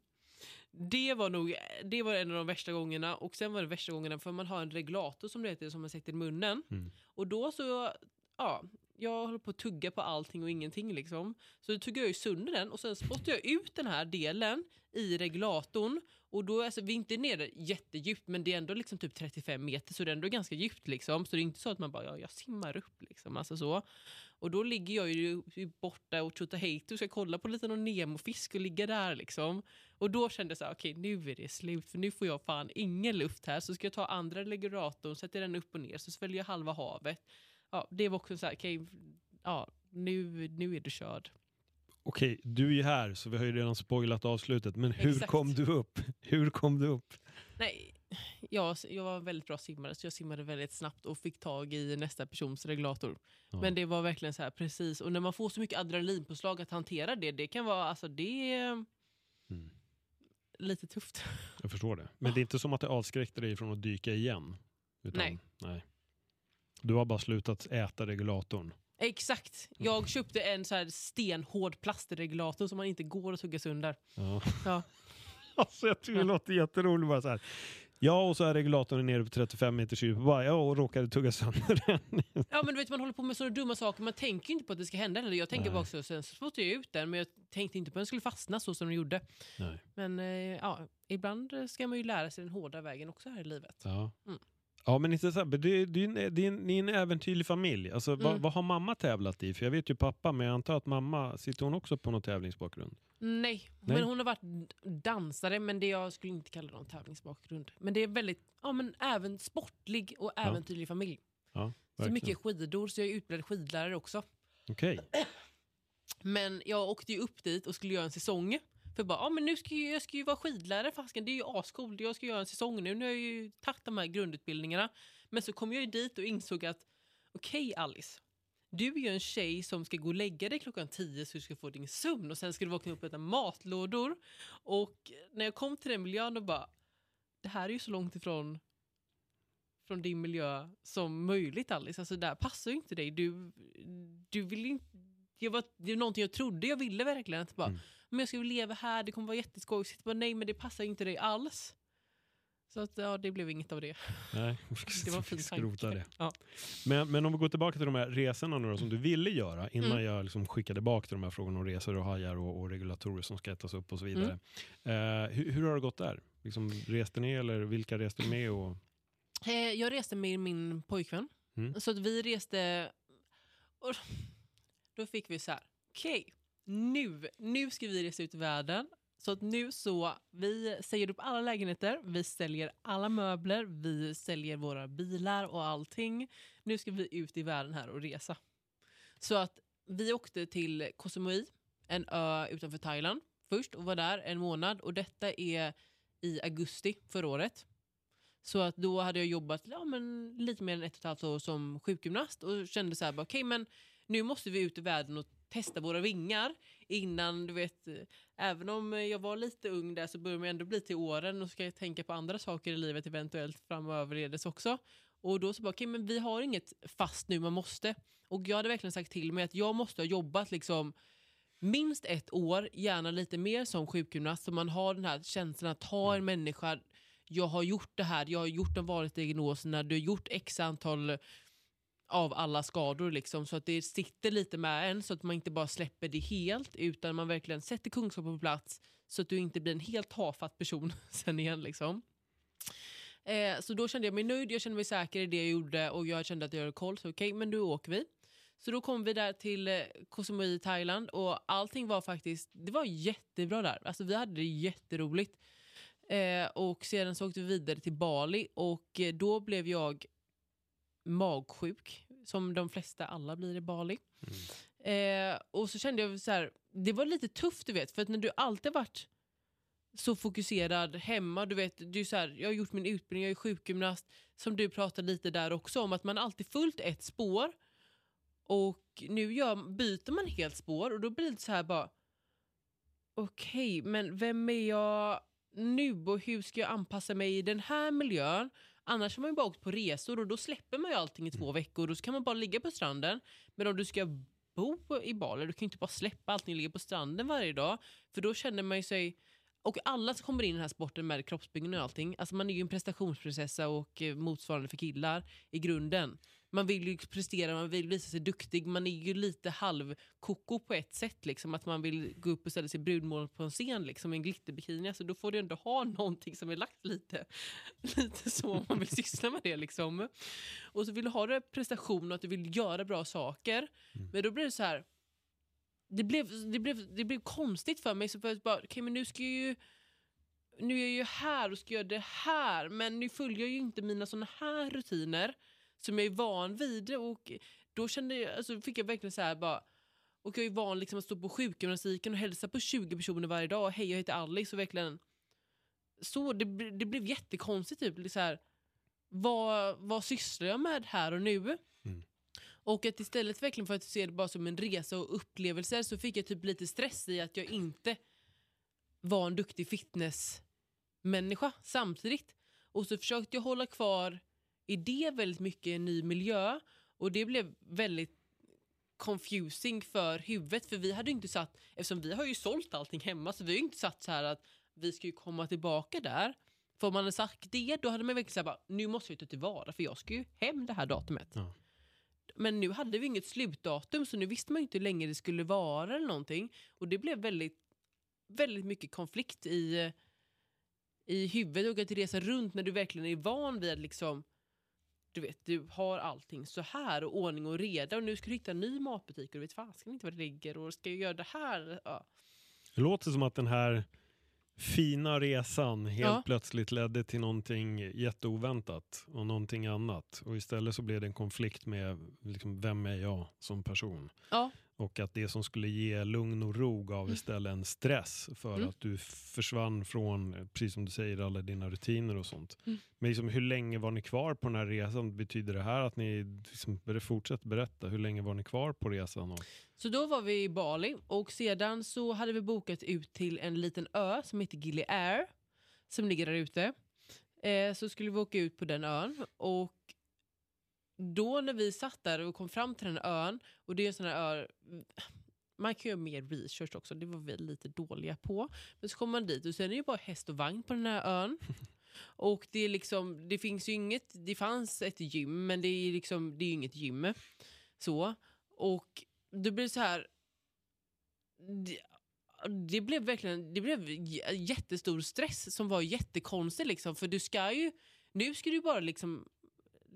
Det var nog det var en av de värsta gångerna och sen var det värsta gångerna för man har en regulator som det heter som man sätter i munnen. Mm. Och då så, ja, jag håller på att tugga på allting och ingenting liksom. Så då tuggar jag ju sönder den och sen spottar jag ut den här delen i regulatorn. Och då, alltså vi är inte nere jättedjupt men det är ändå liksom typ 35 meter så det är ändå ganska djupt liksom. Så det är inte så att man bara, ja jag simmar upp liksom, alltså så. Och då ligger jag ju borta och Tjotahejti och ska kolla på lite någon Nemo-fisk och ligga där liksom. Och då kände jag så här, okej nu är det slut för nu får jag fan ingen luft här. Så ska jag ta andra regulatorn, sätta den upp och ner så sväljer jag halva havet. Ja, det var också så här, okej, ja nu, nu är du körd. Okej, du är ju här så vi har ju redan spoilat avslutet. Men hur Exakt. kom du upp? Hur kom du upp? Nej, jag, jag var en väldigt bra simmare så jag simmade väldigt snabbt och fick tag i nästa persons regulator. Ja. Men det var verkligen så här precis. Och när man får så mycket adrenalinpåslag att hantera det, det kan vara, alltså det är Mm. lite tufft. Jag förstår det. Men det är inte som att det avskräckte dig från att dyka igen? Utan, Nej. nej. Du har bara slutat äta regulatorn. Exakt. Jag köpte en så här stenhård plastregulator som man inte går att tugga sönder. Ja. Ja. alltså jag tycker det låter jätteroligt bara så här. Ja, och så är regulatorn nere på 35 meters djup. Bara, Ja, och råkade tugga sönder den. Ja men du vet man håller på med sådana dumma saker, man tänker ju inte på att det ska hända. Eller jag tänker bara också, sen så spottade jag ut den men jag tänkte inte på att den skulle fastna så som den gjorde. Nej. Men eh, ja, ibland ska man ju lära sig den hårda vägen också här i livet. Ja. Mm. Ja, men inte så det, det, är det är ni är en äventyrlig familj. Alltså, vad, Mm. vad har mamma tävlat i? För jag vet ju pappa, men jag antar att mamma, sitter hon också på någon tävlingsbakgrund? Nej, Nej. men hon har varit dansare men det jag skulle inte kalla någon tävlingsbakgrund. Men det är väldigt, ja men även sportlig och Ja. äventyrlig familj. Ja, Så mycket skidor så jag är utbildad skidlärare också. Okej. Men jag åkte ju upp dit och skulle göra en säsong. För bara, ja men nu ska jag, jag ska ju vara skidlärare fasken, det är ju ascoolt, jag ska göra en säsong nu. Nu har jag ju tagit de här grundutbildningarna. Men så kom jag ju dit och insåg att, okej Alice, du är ju en tjej som ska gå och lägga dig klockan tio så du ska få din sömn och sen ska du vakna upp och äta matlådor. Och när jag kom till den miljön och bara, det här är ju så långt ifrån från din miljö som möjligt Alice. Alltså det här passar ju inte dig. Du, du vill inte... Jag var, det är någonting jag trodde jag ville verkligen. Att bara, Mm. men jag ska leva här, det kommer vara jätteskojigt. Bara, nej men det passar inte dig alls. Så att, ja, det blev inget av det. Nej, Det var en fin skrota tanke. det. Ja. Men, men om vi går tillbaka till de här resorna nu då, som du ville göra innan Mm. jag liksom skickade tillbaka till de här frågorna om resor och hajar och, och regulatorer som ska ätas upp och så vidare. Mm. Eh, hur, hur har det gått där? Liksom, reste ni eller vilka reste ni med? Och, Eh, jag reste med min pojkvän. Mm. Så att vi reste... Och då fick vi så här, okej, nu, nu ska vi resa ut i världen. Så att nu så, vi säger upp alla lägenheter, vi säljer alla möbler, vi säljer våra bilar och allting. Nu ska vi ut i världen här och resa. Så att vi åkte till Koh Samui, en ö utanför Thailand först och var där en månad. Och detta är i augusti förra året. Så att då hade jag jobbat ja, men lite mer än ett och ett halvt år som sjukgymnast och kände så här, okej okay, men nu måste vi ut i världen och testa våra vingar innan, du vet, även om jag var lite ung där så börjar man ändå bli till åren och ska tänka på andra saker i livet eventuellt framöverledes också. Och då så bara, okay, men vi har inget fast nu, man måste. Och jag hade verkligen sagt till mig att jag måste ha jobbat liksom minst ett år, gärna lite mer som sjukgymnast, så man har den här känslan att ta en människa jag har gjort det här, jag har gjort de vanliga diagnoserna, du har gjort x antal av alla skador liksom, så att det sitter lite med en så att man inte bara släpper det helt utan man verkligen sätter kunskapen på plats så att du inte blir en helt tafatt person sen igen. Liksom. Eh, så då kände jag mig nöjd, jag kände mig säker i det jag gjorde och jag kände att jag hade koll, så okej, men nu åker vi. Så då kom vi där till eh, Koh Samui i Thailand och allting var faktiskt, det var jättebra där. Alltså vi hade det jätteroligt. Eh, och sedan så åkte vi vidare till Bali och eh, då blev jag magsjuk, som de flesta alla blir i Bali. Eh, och så kände jag så här, det var lite tufft du vet, för att när du alltid varit så fokuserad hemma. Du vet, du så här, jag har gjort min utbildning, jag är sjukgymnast. Som du pratade lite där också om, att man alltid följt ett spår. Och nu gör, byter man helt spår och då blir det så här bara... Okej, men vem är jag nu och hur ska jag anpassa mig i den här miljön? Annars har man ju bara åkt på resor och då släpper man ju allting i två veckor och så kan man bara ligga på stranden. Men om du ska bo i Bali, du kan ju inte bara släppa allting och ligga på stranden varje dag. För då känner man ju sig... Och alla som kommer in i den här sporten med kroppsbyggande och allting, alltså man är ju en prestationsprinsessa och eh, motsvarande för killar i grunden. Man vill ju prestera, man vill visa sig duktig, man är ju lite halvkoko på ett sätt. Liksom, att man vill gå upp och ställa sig brudmål på en scen liksom, med en glitterbikini. Alltså, då får du ändå ha någonting som är lagt lite, lite så om man vill syssla med det. Liksom. Och så vill du ha det prestation och att du vill göra bra saker. Men då blir det så här, det blev, det blev, det blev konstigt för mig. Så för jag bara, okay, men nu ska jag ju nu är jag ju här och ska göra det här men nu följer jag ju inte mina såna här rutiner som jag är van vid. Och då kände jag, alltså fick jag verkligen så här bara, och jag är van liksom att stå på sjukgymnastiken och hälsa på 20 personer varje dag. Och, Hej, jag heter Alice. Och verkligen, så det, det blev jättekonstigt. Typ, så här, vad, vad sysslar jag med här och nu? Mm. Och att istället verkligen för att se det bara som en resa och upplevelser så fick jag typ lite stress i att jag inte var en duktig fitnessmänniska samtidigt. Och så försökte jag hålla kvar i det väldigt mycket en ny miljö och det blev väldigt confusing för huvudet för vi hade inte satt, eftersom vi har ju sålt allting hemma så vi har ju inte satt så här att vi ska ju komma tillbaka där. För om man hade sagt det då hade man verkligen sagt nu måste vi ta tillvara för jag ska ju hem det här datumet. Ja. Men nu hade vi inget slutdatum så nu visste man ju inte hur länge det skulle vara eller någonting. Och det blev väldigt, väldigt mycket konflikt i, i huvudet och att resa runt när du verkligen är van vid att liksom du vet, du har allting så här och ordning och reda och nu ska du hitta en ny matbutik och du vet fasken inte var det ligger och ska jag göra det här? Ja. Det låter som att den här fina resan helt Ja. plötsligt ledde till någonting jätteoväntat och någonting annat. Och istället så blev det en konflikt med liksom, vem är jag som person? Ja. Och att det som skulle ge lugn och ro gav istället en stress för Mm. att du försvann från, precis som du säger, alla dina rutiner och sånt. Mm. Men liksom, hur länge var ni kvar på den här resan? Betyder det här att ni, liksom, fortsätt berätta, hur länge var ni kvar på resan? Och, Så då var vi i Bali och sedan så hade vi bokat ut till en liten ö som heter Gili Air som ligger där ute. Eh, så skulle vi åka ut på den ön och då när vi satt där och kom fram till den ön och det är en sån här ö man kan göra mer research också, det var vi lite dåliga på. Men så kommer man dit och sen är det ju bara häst och vagn på den här ön. Och det är liksom, det finns ju inget, det fanns ett gym men det är liksom, det är inget gym. Så. Och det blev så här... Det, det blev verkligen det blev jättestor stress som var jättekonstig. Liksom, för du ska ju... Nu ska du bara liksom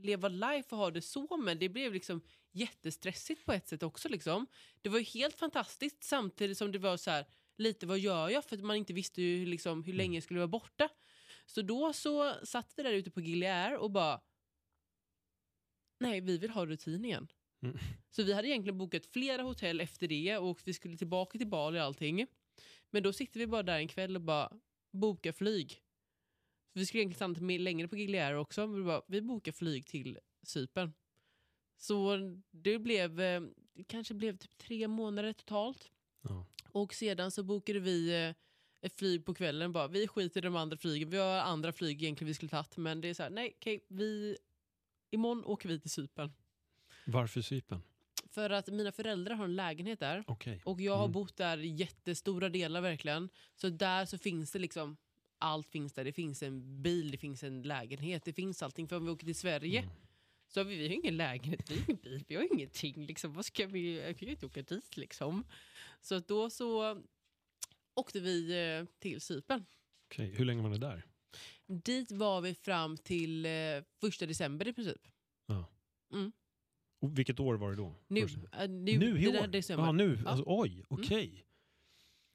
leva life och ha det så, men det blev liksom jättestressigt på ett sätt också. Liksom. Det var ju helt fantastiskt samtidigt som det var så här, lite vad gör jag? För att man inte visste ju, liksom, hur länge jag skulle vara borta. Så då så satt vi där ute på Gilead och bara, nej vi vill ha rutin igen. Mm. Så vi hade egentligen bokat flera hotell efter det och vi skulle tillbaka till Bali och allting. Men då sitter vi bara där en kväll och bara boka flyg. Så vi skulle egentligen stanna till längre på Gilead också, men vi, bara, vi bokar flyg till Cypern. Så det blev, eh, det kanske blev typ tre månader totalt. ja. Och sedan så bokade vi eh, ett flyg på kvällen. Bara, vi skiter i de andra flygen. Vi har andra flyg egentligen vi skulle tagit. Men det är så här, nej okej, vi, imorgon åker vi till Cypern. Varför Cypern? För att mina föräldrar har en lägenhet där. Okej. Och jag har Mm. bott där jättestora delar verkligen. Så där så finns det liksom, allt finns där. Det finns en bil, det finns en lägenhet, det finns allting. För om vi åker till Sverige Mm. så har vi, vi har ingen lägenhet, vi har ingen bil, vi har ingenting. Liksom. Vad ska vi, vi kan ju inte åka dit liksom. Så då så åkte vi eh, till Cypern. Okej, Hur länge var ni där? Dit var vi fram till eh, första december i princip. Och vilket år var det då? Nu, äh, nu, nu i år? december. Ja, nu. Ja. Alltså, oj, okej.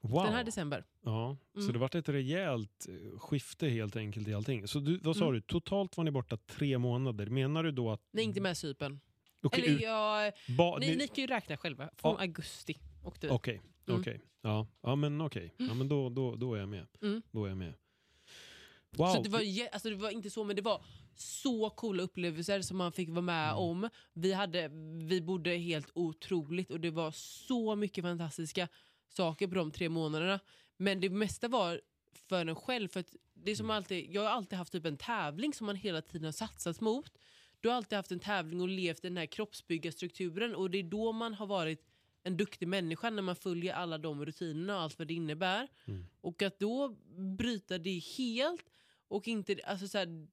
Wow. Den här december. Ja, så Mm. det vart ett rejält eh, skifte helt enkelt i allting. Så du, vad sa Mm. du, totalt var ni borta tre månader. Menar du då att... Nej, inte med Cypern. Okej, Eller jag, ba, ni, ni, ni kan ju räkna själva. Från Ja. augusti åkte vi. okej. Mm. Okej. Ja. ja, men okej. Ja, men då, då, då är jag med. Mm. Då är jag med. Wow. Så det var, alltså det var inte så, men det var så coola upplevelser som man fick vara med Mm. om. Vi, hade, vi bodde helt otroligt och det var så mycket fantastiska saker på de tre månaderna. Men det mesta var för en själv. För det är som Mm. alltid, jag har alltid haft typ en tävling som man hela tiden har satsat mot. Du har alltid haft en tävling och levt den här kroppsbyggarstrukturen och det är då man har varit en duktig människa när man följer alla de rutinerna och allt vad det innebär. Mm. Och att då bryta det helt och inte, alltså så här,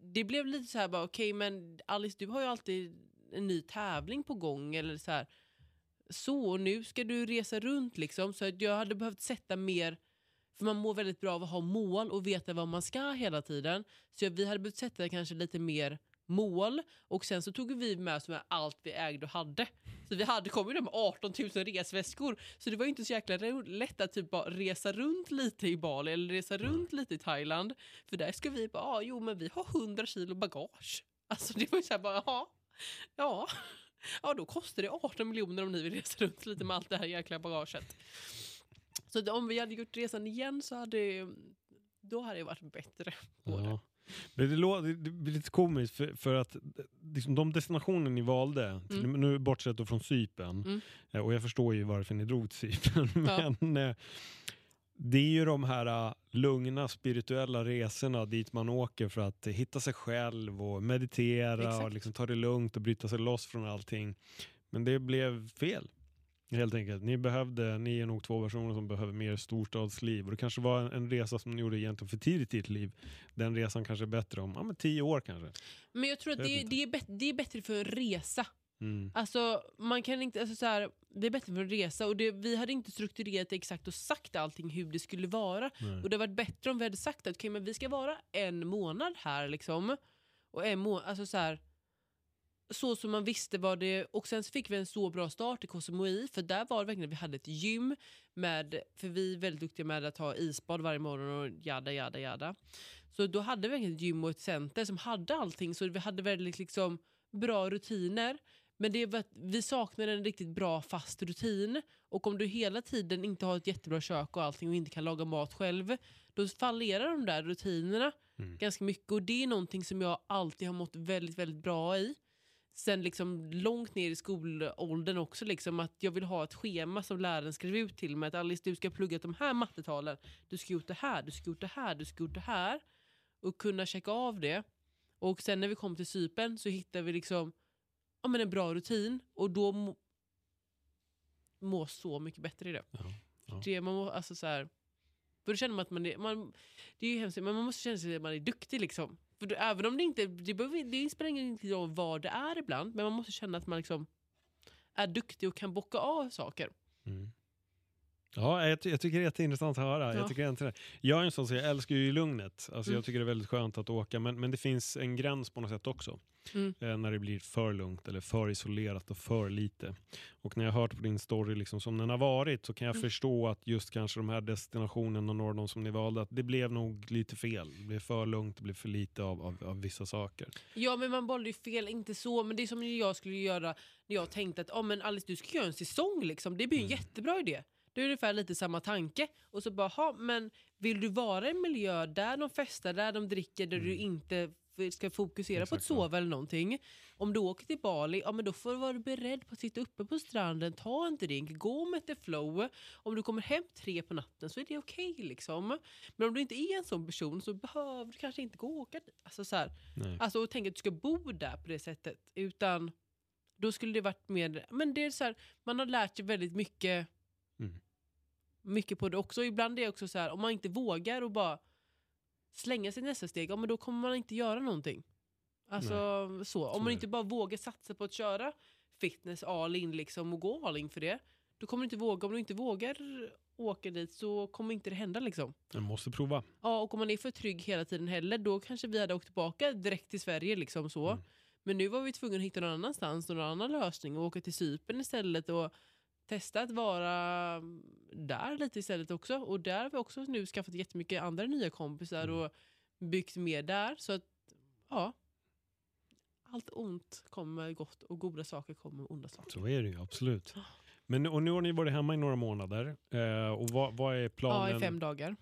det blev lite så här bara okej men Alice du har ju alltid en ny tävling på gång eller så här. Så och nu ska du resa runt liksom så jag hade behövt sätta mer för man mår väldigt bra av att ha mål och veta vad man ska hela tiden. Så vi hade behövt sätta kanske lite mer mål och sen så tog vi med oss med allt vi ägde och hade. Så vi hade kommit med 18 000 resväskor. Så det var inte så jäkla lätt att typ bara resa runt lite i Bali eller resa runt lite i Thailand. För där ska vi bara, ah, jo men vi har 100 kilo bagage. Alltså det var ju så här bara, ja. Ja då kostar det 18 miljoner om ni vill resa runt lite med allt det här jäkla bagaget. Så om vi hade gjort resan igen så hade då hade det varit bättre. på det. Ja. Men det, lå- det det blir lite komiskt för, för att liksom, de destinationer ni valde, till, Mm. nu bortsett då från Cypern, Mm. eh, och jag förstår ju varför ni drog till Cypern, Ja. men eh, det är ju de här eh, lugna spirituella resorna dit man åker för att hitta sig själv och meditera och Exakt. liksom ta det lugnt och bryta sig loss från allting. Men det blev fel. Helt enkelt. Ni, behövde, ni är nog två personer som behöver mer storstadsliv. Och det kanske var en, en resa som ni gjorde egentligen för tidigt i ert liv. Den resan kanske är bättre om ja, men tio år kanske. Men jag tror att Jag det, inte. det, är det är bättre för en resa. Mm. Alltså, man kan inte, alltså så här, det är bättre för en resa och det, vi hade inte strukturerat exakt och sagt allting hur det skulle vara. Nej. Och det hade varit bättre om vi hade sagt att okay, men vi ska vara en månad här liksom. Och en må- alltså så här, så som man visste vad det... Och sen fick vi en så bra start i KSMOI för där var det verkligen vi hade ett gym med, för vi är väldigt duktiga med att ha isbad varje morgon och jada jada jada. Så då hade vi verkligen ett gym och ett center som hade allting så vi hade väldigt liksom bra rutiner. Men det var, att vi saknade en riktigt bra fast rutin. Och om du hela tiden inte har ett jättebra kök och allting och inte kan laga mat själv, då fallerar de där rutinerna Mm. ganska mycket. Och det är någonting som jag alltid har mått väldigt, väldigt bra i. Sen liksom långt ner i skolåldern också, liksom, att jag vill ha ett schema som läraren skriver ut till mig. Att Alice, du ska plugga de här mattetalen. Du ska gjort det här, du ska gjort det här, du ska gjort det här. Och kunna checka av det. Och sen när vi kom till Cypern så hittade vi liksom ja, men en bra rutin. Och då må, må så mycket bättre i det. Ja, ja. det man må, alltså så här, för då känner man att man är, man, det är ju hemskt, men man måste känna sig att man är duktig liksom. För då, även om det inte, det, behöver, det spelar ingen roll vad det är ibland, men man måste känna att man liksom är duktig och kan bocka av saker. Mm. Ja, jag, jag tycker det är jätteintressant att höra. Ja. Jag, tycker inte jag är en sån som jag älskar ju lugnet. Alltså, Mm. Jag tycker det är väldigt skönt att åka, men, men det finns en gräns på något sätt också. Mm. Eh, när det blir för lugnt eller för isolerat och för lite. Och när jag har hört på din story liksom, som den har varit så kan jag Mm. förstå att just kanske de här destinationerna och några av de som ni valde, att det blev nog lite fel. Det blev för lugnt, det blev för lite av, av, av vissa saker. Ja men man bollar ju fel, inte så, men det är som jag skulle göra när jag tänkte att oh, men Alice du ska göra en säsong liksom, det blir en Mm. jättebra idé. Det är ungefär lite samma tanke. Och så bara, ha, men vill du vara i en miljö där de festar, där de dricker, där du Mm. inte f- ska fokusera på att Exakt sova eller någonting. Om du åker till Bali, ja men då får du vara beredd på att sitta uppe på stranden, ta en drink, gå med the flow. Om du kommer hem tre på natten så är det okej liksom. Men om du inte är en sån person så behöver du kanske inte gå och åka dit. Alltså så här. Alltså och tänka att du ska bo där på det sättet. Utan då skulle det varit mer, men det är så här, man har lärt sig väldigt mycket, Mm. mycket på det också. Ibland är det också så här, om man inte vågar och bara slänga sig nästa steg, ja, men då kommer man inte göra någonting. Alltså så, om Så är man inte bara vågar satsa på att köra fitness all in liksom och gå all in för det, då kommer du inte våga. Om du inte vågar åka dit så kommer inte det hända liksom. Jag måste prova. Ja, och om man är för trygg hela tiden heller, då kanske vi hade åkt tillbaka direkt till Sverige. liksom så. Mm. Men nu var vi tvungna att hitta någon annanstans, någon annan lösning och åka till Cypern istället och testa att vara där lite istället också. Och där har vi också nu skaffat jättemycket andra nya kompisar Mm. och byggt mer där. Så att, ja. Allt ont kommer med gott och goda saker kommer med onda saker. Så är det ju absolut. Men, och nu har ni varit hemma i några månader. Eh, och vad, vad är planen? Ja, i fem dagar.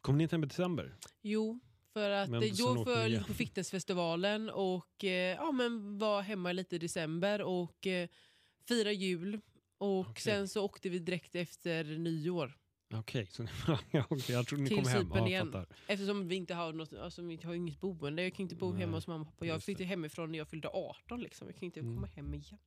Kommer ni inte hem i december? Jo, för att Men eh, då lite igen. på fitnessfestivalen och eh, ja, men var hemma lite i december och eh, fira jul. Och Okej. sen så åkte vi direkt efter nyår. Okej, ja, okej, jag trodde ni kom hem. Ja, igen. Eftersom vi inte har, något, alltså, vi har inget boende. Jag kan inte bo Nej, hemma hos mamma och pappa. Jag flyttade hemifrån när jag fyllde 18. Liksom. Jag kan inte Mm. komma hem igen.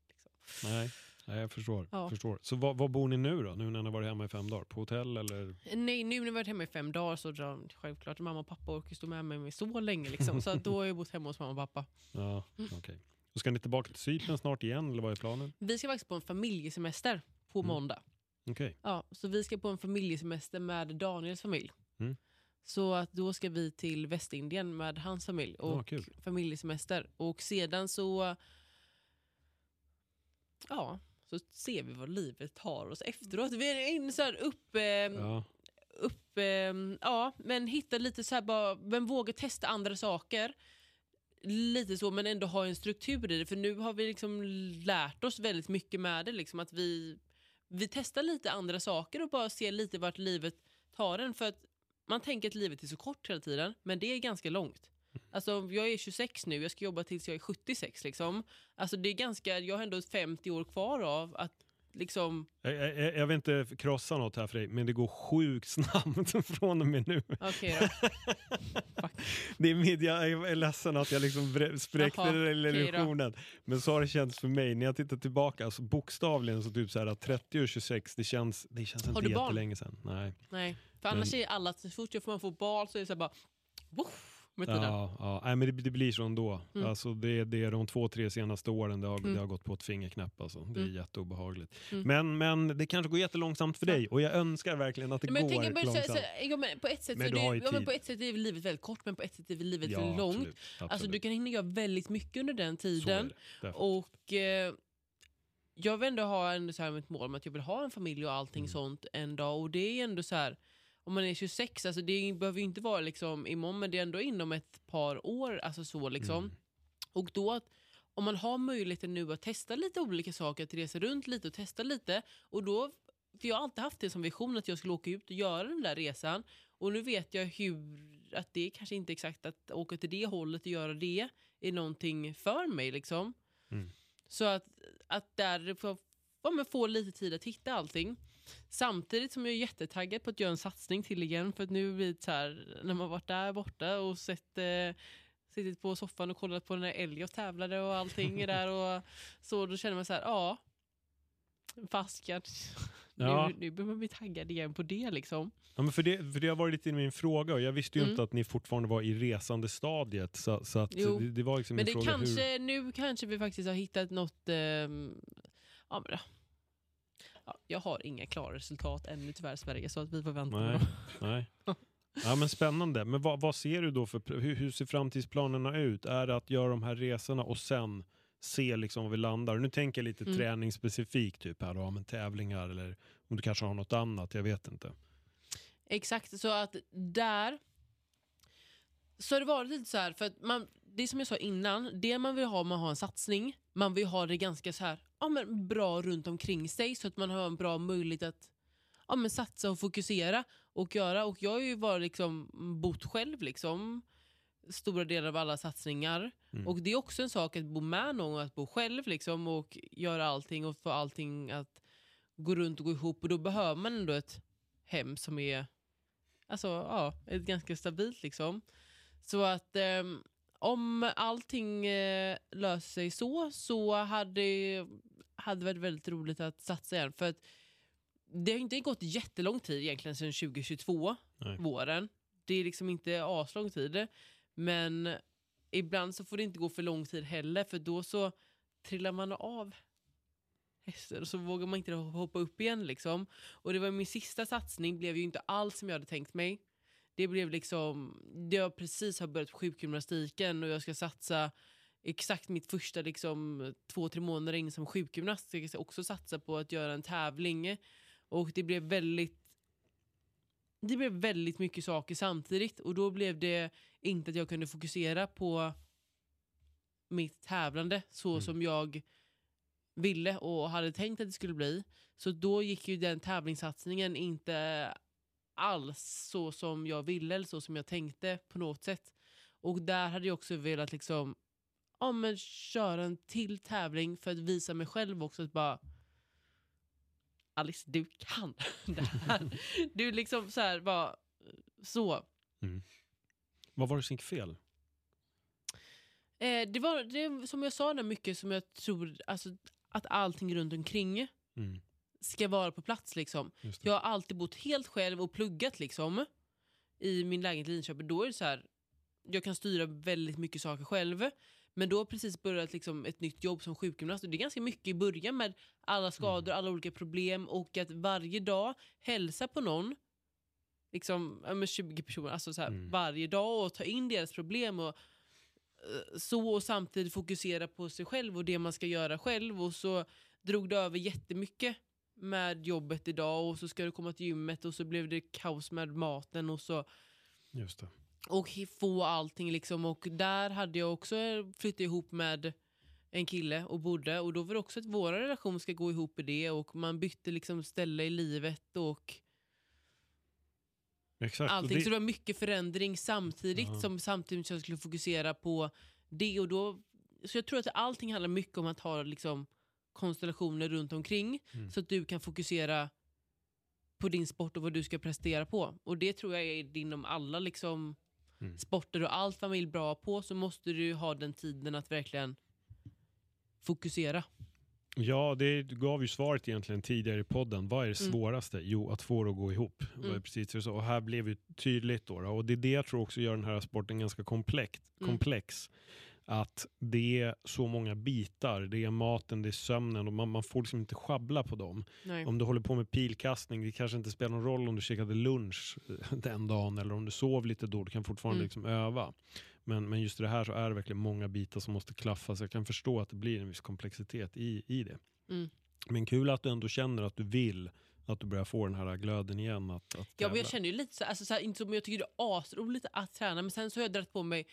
Liksom. Nej, nej, jag förstår. Ja. förstår. Så var, var bor ni nu då? Nu när ni har varit hemma i fem dagar? På hotell eller? Nej, nu när jag varit hemma i fem dagar så drar självklart mamma och pappa orkar stå med mig så länge. Liksom. Så då har jag bott hemma hos mamma och pappa. Ja, Mm. okej. Och ska ni tillbaka till Cypern snart igen eller vad är planen? Vi ska faktiskt på en familjesemester på Mm. måndag. Okej. Ja, så vi ska på en familjesemester med Daniels familj. Mm. Så att då ska vi till Västindien med hans familj och Ja, kul. familjesemester. Och sedan så ja, så ser vi vad livet tar oss efteråt. Vi är inne så upp, eh, Ja. upp eh, ja, men hitta lite så här bara, men våga testa andra saker. Lite så, men ändå ha en struktur i det. För nu har vi liksom lärt oss väldigt mycket med det. Liksom, att vi, vi testar lite andra saker och bara ser lite vart livet tar en. För att man tänker att livet är så kort hela tiden, men det är ganska långt. Alltså, jag är 26 nu, jag ska jobba tills jag är 76. Liksom. Alltså, det är ganska, jag har ändå 50 år kvar av att liksom, Jag, jag, jag vill inte krossa något här för dig, men det går sjukt snabbt från och med nu. okej då. Det är mitt, jag är ledsen att jag liksom spräckte Jaha, den illusionen. Men så har det känts för mig. När jag tittar tillbaka, alltså bokstavligen så typ så här att 30 och 26, det känns, det känns inte jättelänge sedan. Nej. Nej, för annars är alla, så fort man får barn så är det så här bara, woof, med tiden. Ja, ja. Nej, men det, det blir så ändå. Mm. Alltså det, det är de två, tre senaste åren det har, Mm. det har gått på ett fingerknäpp. Alltså. Det är Mm. jätteobehagligt. Mm. Men, men det kanske går jättelångsamt för dig och jag önskar verkligen att det Men går tänker bara så, långsamt. så, ja, men på ett sätt Men så det, ja, på ett sätt är livet väldigt kort men på ett sätt är livet ja, långt. Absolut, Alltså du absolut. kan hinna göra väldigt mycket under den tiden. Och eh, jag vill ändå ha ändå så här mitt mål med att jag vill ha en familj och allting Mm. sånt en dag. Och det är ändå så här, om man är 26, alltså det behöver ju inte vara liksom imorgon men det är ändå inom ett par år. Alltså så liksom. Mm. Och då, att- om man har möjligheten nu att testa lite olika saker, att resa runt lite och testa lite. Och då, för jag har alltid haft det som vision att jag skulle åka ut och göra den där resan. Och nu vet jag hur, att det kanske inte exakt att åka till det hållet och göra det är någonting för mig. liksom. Mm. Så att, att där få, ja, få lite tid att hitta allting. Samtidigt som jag är jättetaggad på att göra en satsning till igen. För att nu blir det så här, när man varit där borta och sett eh, suttit på soffan och kollat på när Elliot tävlade och allting är där och så då känner man så här, ja. Fasken. Ja. Nu, nu börjar man bli taggad igen på det liksom. Ja, men för, det, för det har varit lite i min fråga och jag visste ju Mm. inte att ni fortfarande var i resande stadiet. Så, så att det, det var liksom Men det fråga. Hur, kanske, nu kanske vi faktiskt har hittat något, ehm, ja, men, ja, jag har inga klara resultat ännu tyvärr Sverige så att vi får vänta. Nej. nej. Ja, men spännande. Men vad, vad ser du då för, hur, hur ser framtidsplanerna ut? Är det att göra de här resorna och sen se liksom var vi landar? Nu tänker jag lite Mm. träningsspecifikt typ här då, men tävlingar eller om du kanske har något annat, jag vet inte. Exakt, så att där så har det varit lite så här, för att man, det som jag sa innan, det man vill ha man har en satsning, man vill ha det ganska så här, ja, men bra runt omkring sig så att man har en bra möjlighet att ja, men satsa och fokusera och göra. Och jag har ju varit liksom, bott själv liksom, stora delar av alla satsningar. Mm. Och det är också en sak att bo med någon att bo själv liksom, och göra allting och få allting att gå runt och gå ihop. Och då behöver man ändå ett hem som är alltså, ja, ett ganska stabilt. Liksom. Så att ehm, om allting eh, löser sig så, så hade hade det varit väldigt roligt att satsa igen. För att det har inte gått jättelång tid egentligen sedan 2022, Nej. våren. Det är liksom inte aslång tid. Men ibland så får det inte gå för lång tid heller för då så trillar man av hästen och så vågar man inte hoppa upp igen. Liksom. Och det var min sista satsning blev ju inte alls som jag hade tänkt mig. Det blev liksom, jag precis har börjat på sjukgymnastiken och jag ska satsa exakt mitt första liksom, två, tre månader in som sjukgymnast. Jag ska också satsa på att göra en tävling. Och det blev väldigt det blev väldigt mycket saker samtidigt och då blev det inte att jag kunde fokusera på mitt tävlande så Mm. som jag ville och hade tänkt att det skulle bli. Så då gick ju den tävlingssatsningen inte alls så som jag ville eller så som jag tänkte på något sätt. Och där hade jag också velat liksom, ja, men köra en till tävling för att visa mig själv också att bara Alice, du kan det här. Du liksom så här bara så. Vad var det som gick fel? Eh, det var det, som jag sa, där mycket som jag tror alltså, att allting runt omkring Mm. Ska vara på plats. Liksom. Jag har alltid bott helt själv och pluggat liksom, i min lägenhet i Linköping. Då är det så här, jag kan styra väldigt mycket saker själv. Men då har precis börjat liksom, ett nytt jobb som sjukgymnast. Och det är ganska mycket i början med alla skador, alla olika problem och att varje dag hälsa på någon, liksom, men 20 personer, alltså så här, Mm. varje dag och ta in deras problem och eh, så och samtidigt fokusera på sig själv och det man ska göra själv. Och så drog det över jättemycket med jobbet idag och så ska du komma till gymmet och så blev det kaos med maten och så Just det. och få allting liksom och där hade jag också flyttat ihop med en kille och bodde och då var det också att vår relation ska gå ihop i det och man bytte liksom ställe i livet och Exakt. allting. det- Så det var mycket förändring samtidigt Ja. som samtidigt som jag skulle fokusera på det och då så jag tror att allting handlar mycket om att ha liksom konstellationer runt omkring Mm. så att du kan fokusera på din sport och vad du ska prestera på. Och det tror jag är inom alla liksom Mm. sporter och allt man vill bra på så måste du ha den tiden att verkligen fokusera. Ja, det gav ju svaret egentligen tidigare i podden. Vad är det Mm. svåraste? Jo, att få det att gå ihop. Mm. precis så. Och här blev det tydligt då. Och det är det jag tror också gör den här sporten ganska komplex. Mm. Att det är så många bitar. Det är maten, det är sömnen och man, man får liksom inte schabbla på dem. Nej. Om du håller på med pilkastning, det kanske inte spelar någon roll om du käkade lunch eh, den dagen eller om du sov lite då, du kan fortfarande Mm. liksom öva. Men, men just det här så är det verkligen många bitar som måste klaffa, så jag kan förstå att det blir en viss komplexitet i, i det. Mm. Men kul att du ändå känner att du vill, att du börjar få den här glöden igen. Att, att Ja, men jag känner ju lite så, alltså så här, inte som jag tycker det är asroligt att träna men sen så har jag dragit på mig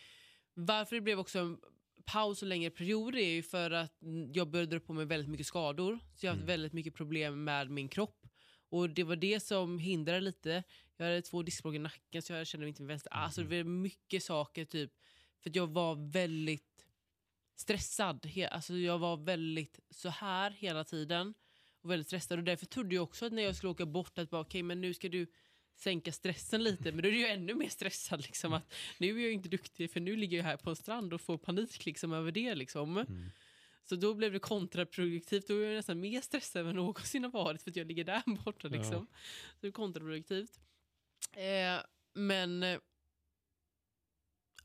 varför det blev också en paus och längre period är ju för att mm, jag började dra på mig väldigt mycket skador. Så jag har haft Mm. väldigt mycket problem med min kropp. Och det var det som hindrade lite. Jag hade två diskbråck i nacken så jag kände mig inte vänster. Alltså Mhm. det var mycket saker typ. För jag var väldigt stressad. Alltså jag var väldigt så här hela tiden. Och väldigt stressad. Och därför trodde jag också att när jag skulle åka bort att bara okej men nu ska du sänka stressen lite. Men då är du ju ännu mer stressad. Liksom, att nu är jag inte duktig för nu ligger jag här på en strand och får panik liksom, över det. Liksom. Mm. Så då blev det kontraproduktivt. Då är jag nästan mer stressad än någonsin har varit för att jag ligger där borta. Ja. Liksom. Så det är kontraproduktivt. Eh, men...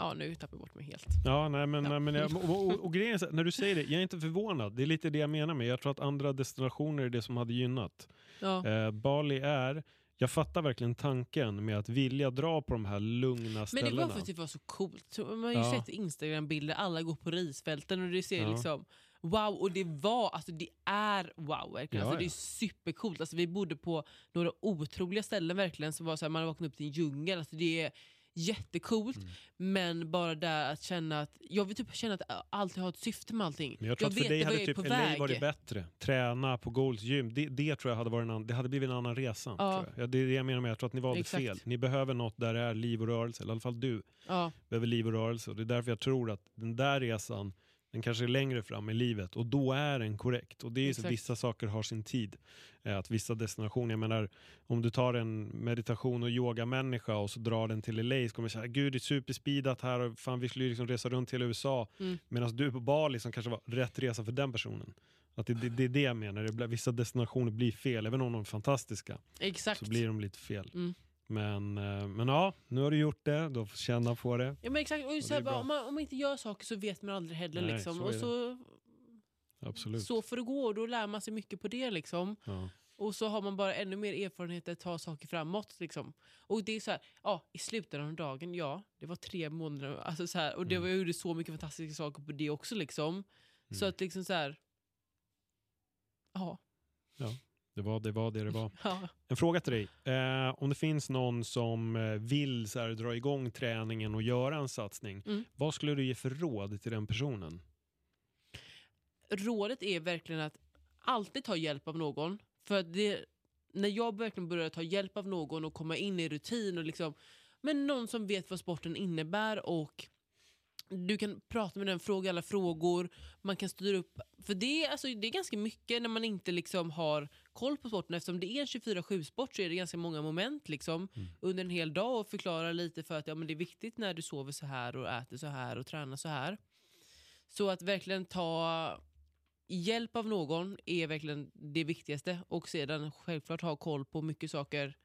Ja, nu tappar jag bort mig helt. Ja, nej, men, Ja. nej, men jag, och, och, och grejen är så när du säger det, jag är inte förvånad. Det är lite det jag menar med. Jag tror att andra destinationer är det som hade gynnat. Ja. Eh, Bali är, jag fattar verkligen tanken med att vilja dra på de här lugna Men det ställena. var för att det var så coolt. Man har ju Ja. sett Instagram-bilder, alla går på risfälten och det ser Ja. liksom wow. Och det var, alltså det är wow verkligen. Ja, alltså, det är supercoolt. Alltså, vi bodde på några otroliga ställen verkligen. Som var så här, man har vaknat upp till en djungel. Alltså, det är jättecoolt. Mm. Men bara där att känna att, jag vill typ känna att jag alltid har ett syfte med allting. Men jag tror att för dig hade jag typ LA väg. varit bättre. Träna på Golds gym. Det, det tror jag hade varit en annan, det hade blivit en annan resa. Ja. Jag. Det är det jag menar med, jag tror att ni valde Exakt. fel. Ni behöver något där det är liv och rörelse. Eller i alla fall du Ja, behöver liv och rörelse. Och det är därför jag tror att den där resan, den kanske är längre fram i livet och då är den korrekt. Och det är ju så att Exakt. vissa saker har sin tid. Eh, Att vissa destinationer, jag menar om du tar en meditation och yogamänniska och så drar den till LA så kommer jag säga gud det är superspeedat här och fan vi skulle ju liksom resa runt till USA. Mm. Medan du på Bali som kanske var rätt resa för den personen. Att det, det, det är det jag menar, det blir, vissa destinationer blir fel, även om de är fantastiska exakt. så blir de lite fel. Mm. Men, eh, men ja, nu har du gjort det, du får känna på det. Ja, men exakt. Och så här, bara, om, man, om man inte gör saker så vet man aldrig heller. Nej, liksom. så och så, Absolut. så får det gå och då lär man sig mycket på det. Liksom. Ja. Och så har man bara ännu mer erfarenhet att ta saker framåt. Liksom. Och det är så här, ja, i slutändan av dagen, ja, det var tre månader. Alltså så här, och det Mm. var, jag gjorde så mycket fantastiska saker på det också. Liksom. Så Mm. att liksom så här, ja. Det var det var det det var. ja. En fråga till dig. Eh, om det finns någon som eh, vill så här, dra igång träningen och göra en satsning. Mm. Vad skulle du ge för råd till den personen? Rådet är verkligen att alltid ta hjälp av någon. För det, när jag verkligen började ta hjälp av någon och komma in i rutin och liksom, men någon som vet vad sporten innebär och du kan prata med den, fråga alla frågor, man kan styra upp. För det, alltså, det är ganska mycket när man inte liksom har koll på sporten. Eftersom det är en 24-7-sport så är det ganska många moment liksom, Mm. under en hel dag och förklara lite för att ja, men det är viktigt när du sover så här och äter så här och tränar så här. Så att verkligen ta hjälp av någon är verkligen det viktigaste. Och sedan självklart ha koll på mycket saker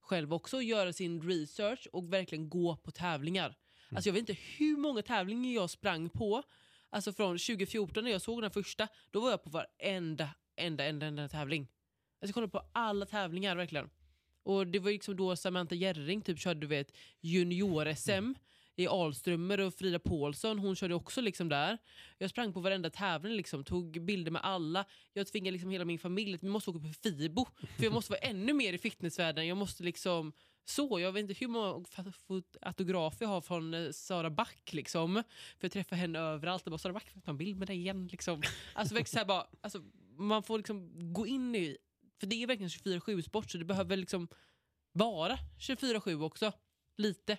själv också. Göra sin research och verkligen gå på tävlingar. Alltså jag vet inte hur många tävlingar jag sprang på. Alltså från 2014 när jag såg den första, då var jag på varenda enda, enda, enda tävling. Alltså jag kollade på alla tävlingar verkligen. Och det var liksom då Samantha Jerring typ körde du vet junior-SM mm. i Alströmer och Frida Paulsson, hon körde också liksom där. Jag sprang på varenda tävling, liksom, tog bilder med alla. Jag tvingade liksom hela min familj att vi måste åka på Fibo. För jag måste vara ännu mer i fitnessvärlden. Jag måste liksom så, jag vet inte hur många fa- autografer jag har från eh, Sara Back. Liksom, för jag träffar henne överallt. Och bara, Sara Back, får jag ta en bild med dig igen? Liksom. Alltså, så här bara, alltså, man får liksom gå in i... För det är verkligen 24-7-sport, så det behöver liksom vara 24-7 också. Lite.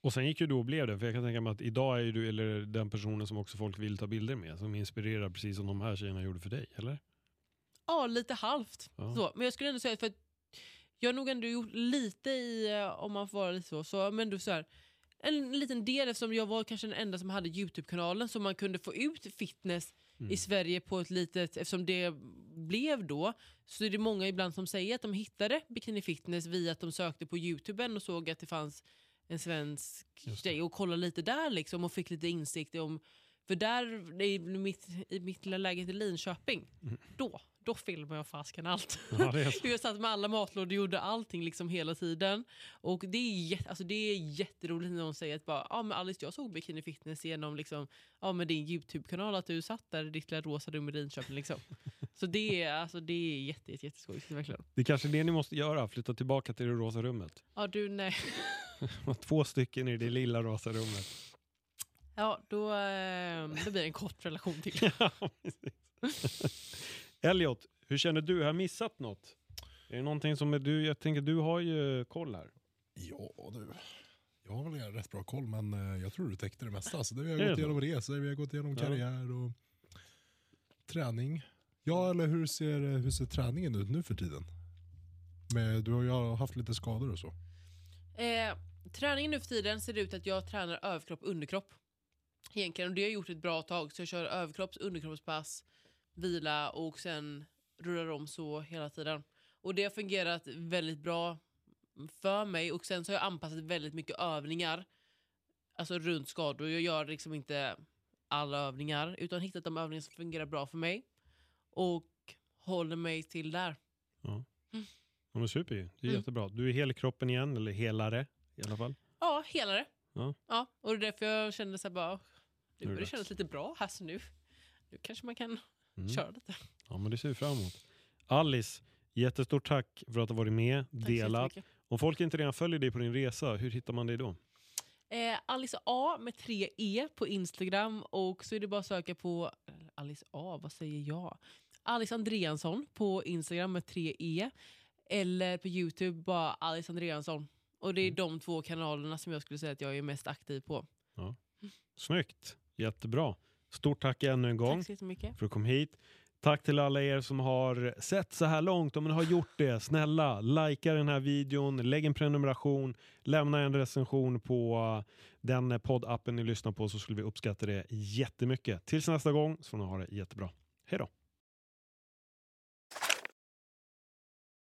Och sen gick ju du och blev det, för jag kan tänka mig att idag är du eller den personen som också folk vill ta bilder med, som inspirerar precis som de här tjejerna gjorde för dig, eller? Ja, lite halvt. Ja. Så. Men jag skulle ändå säga, för att jag har nog ändå gjort lite i, eh, om man får vara lite så, så men du så här, en liten del eftersom jag var kanske den enda som hade Youtube-kanalen så man kunde få ut fitness Mm. i Sverige på ett litet, eftersom det blev då, så är det många ibland som säger att de hittade bikini fitness via att de sökte på Youtube och såg att det fanns en svensk tjej och kollade lite där liksom och fick lite insikt om, för där i mitt, i mitt lilla lägenhet i Linköping, Mm. då, då filmade jag fasken allt. Ja. Jag satt med alla matlådor och gjorde allting liksom hela tiden. Och det är, jätte, alltså det är jätteroligt när någon säger att bara, ah, men Alice, jag såg Bikini Fitness genom liksom, ah, men din YouTube-kanal, att du satt där i ditt lilla rosa rum i Linköping. Liksom. Så det är, alltså, det är jätte, jätte, jätteskojigt verkligen. Det är kanske är det ni måste göra, fllytta tillbaka till det rosa rummet. Ja, du, nej. Två stycken i det lilla rosa rummet. Ja, då, eh, då blir det en kort relation till. Ja. Elliot, hur känner du? Har jag missat något? Är det någonting som är du, jag tänker du har ju koll här. Ja du, jag har väl rätt bra koll men eh, jag tror du täckte det mesta. Alltså, det vi har gått så? igenom resor, vi har gått igenom karriär och träning. Ja, eller hur ser, hur ser träningen ut nu för tiden? Med, du har ju haft lite skador och så. Eh, träningen nu för tiden ser det ut att jag tränar överkropp och underkropp. Egentligen, och det har jag gjort ett bra tag. Så jag kör överkropps underkroppspass, vila och sen rullar om så hela tiden. Och det har fungerat väldigt bra för mig och sen så har jag anpassat väldigt mycket övningar alltså runt skador. Jag gör liksom inte alla övningar utan hittat de övningar som fungerar bra för mig och håller mig till där. Ja, men super ju. Det är Mm. jättebra. Du är hel i kroppen igen, eller helare i alla fall. Ja, hela det. Ja. Ja, och det är därför jag kände så här bara, Nu börjar det kännas lite bra här så nu, nu kanske man kan Mm. köra lite. Ja, men det ser vi fram emot. Alice, jättestort tack för att du varit med, Tack delat. Om folk inte redan följer dig på din resa, hur hittar man dig då? Eh, Alice A med tre E på Instagram och så är det bara att söka på eller Alice A, vad säger jag? Alice Andreansson på Instagram med tre E eller på Youtube bara Alice Andreansson. Och det är Mm. de två kanalerna som jag skulle säga att jag är mest aktiv på. Snyggt, jättebra. Stort tack ännu en gång Tack så för att du kom hit. Tack till alla er som har sett så här långt. Om ni har gjort det, snälla, likea den här videon, lägg en prenumeration, lämna en recension på uh, den poddappen ni lyssnar på så skulle vi uppskatta det jättemycket. Tills nästa gång så får ni ha det jättebra. Hej då!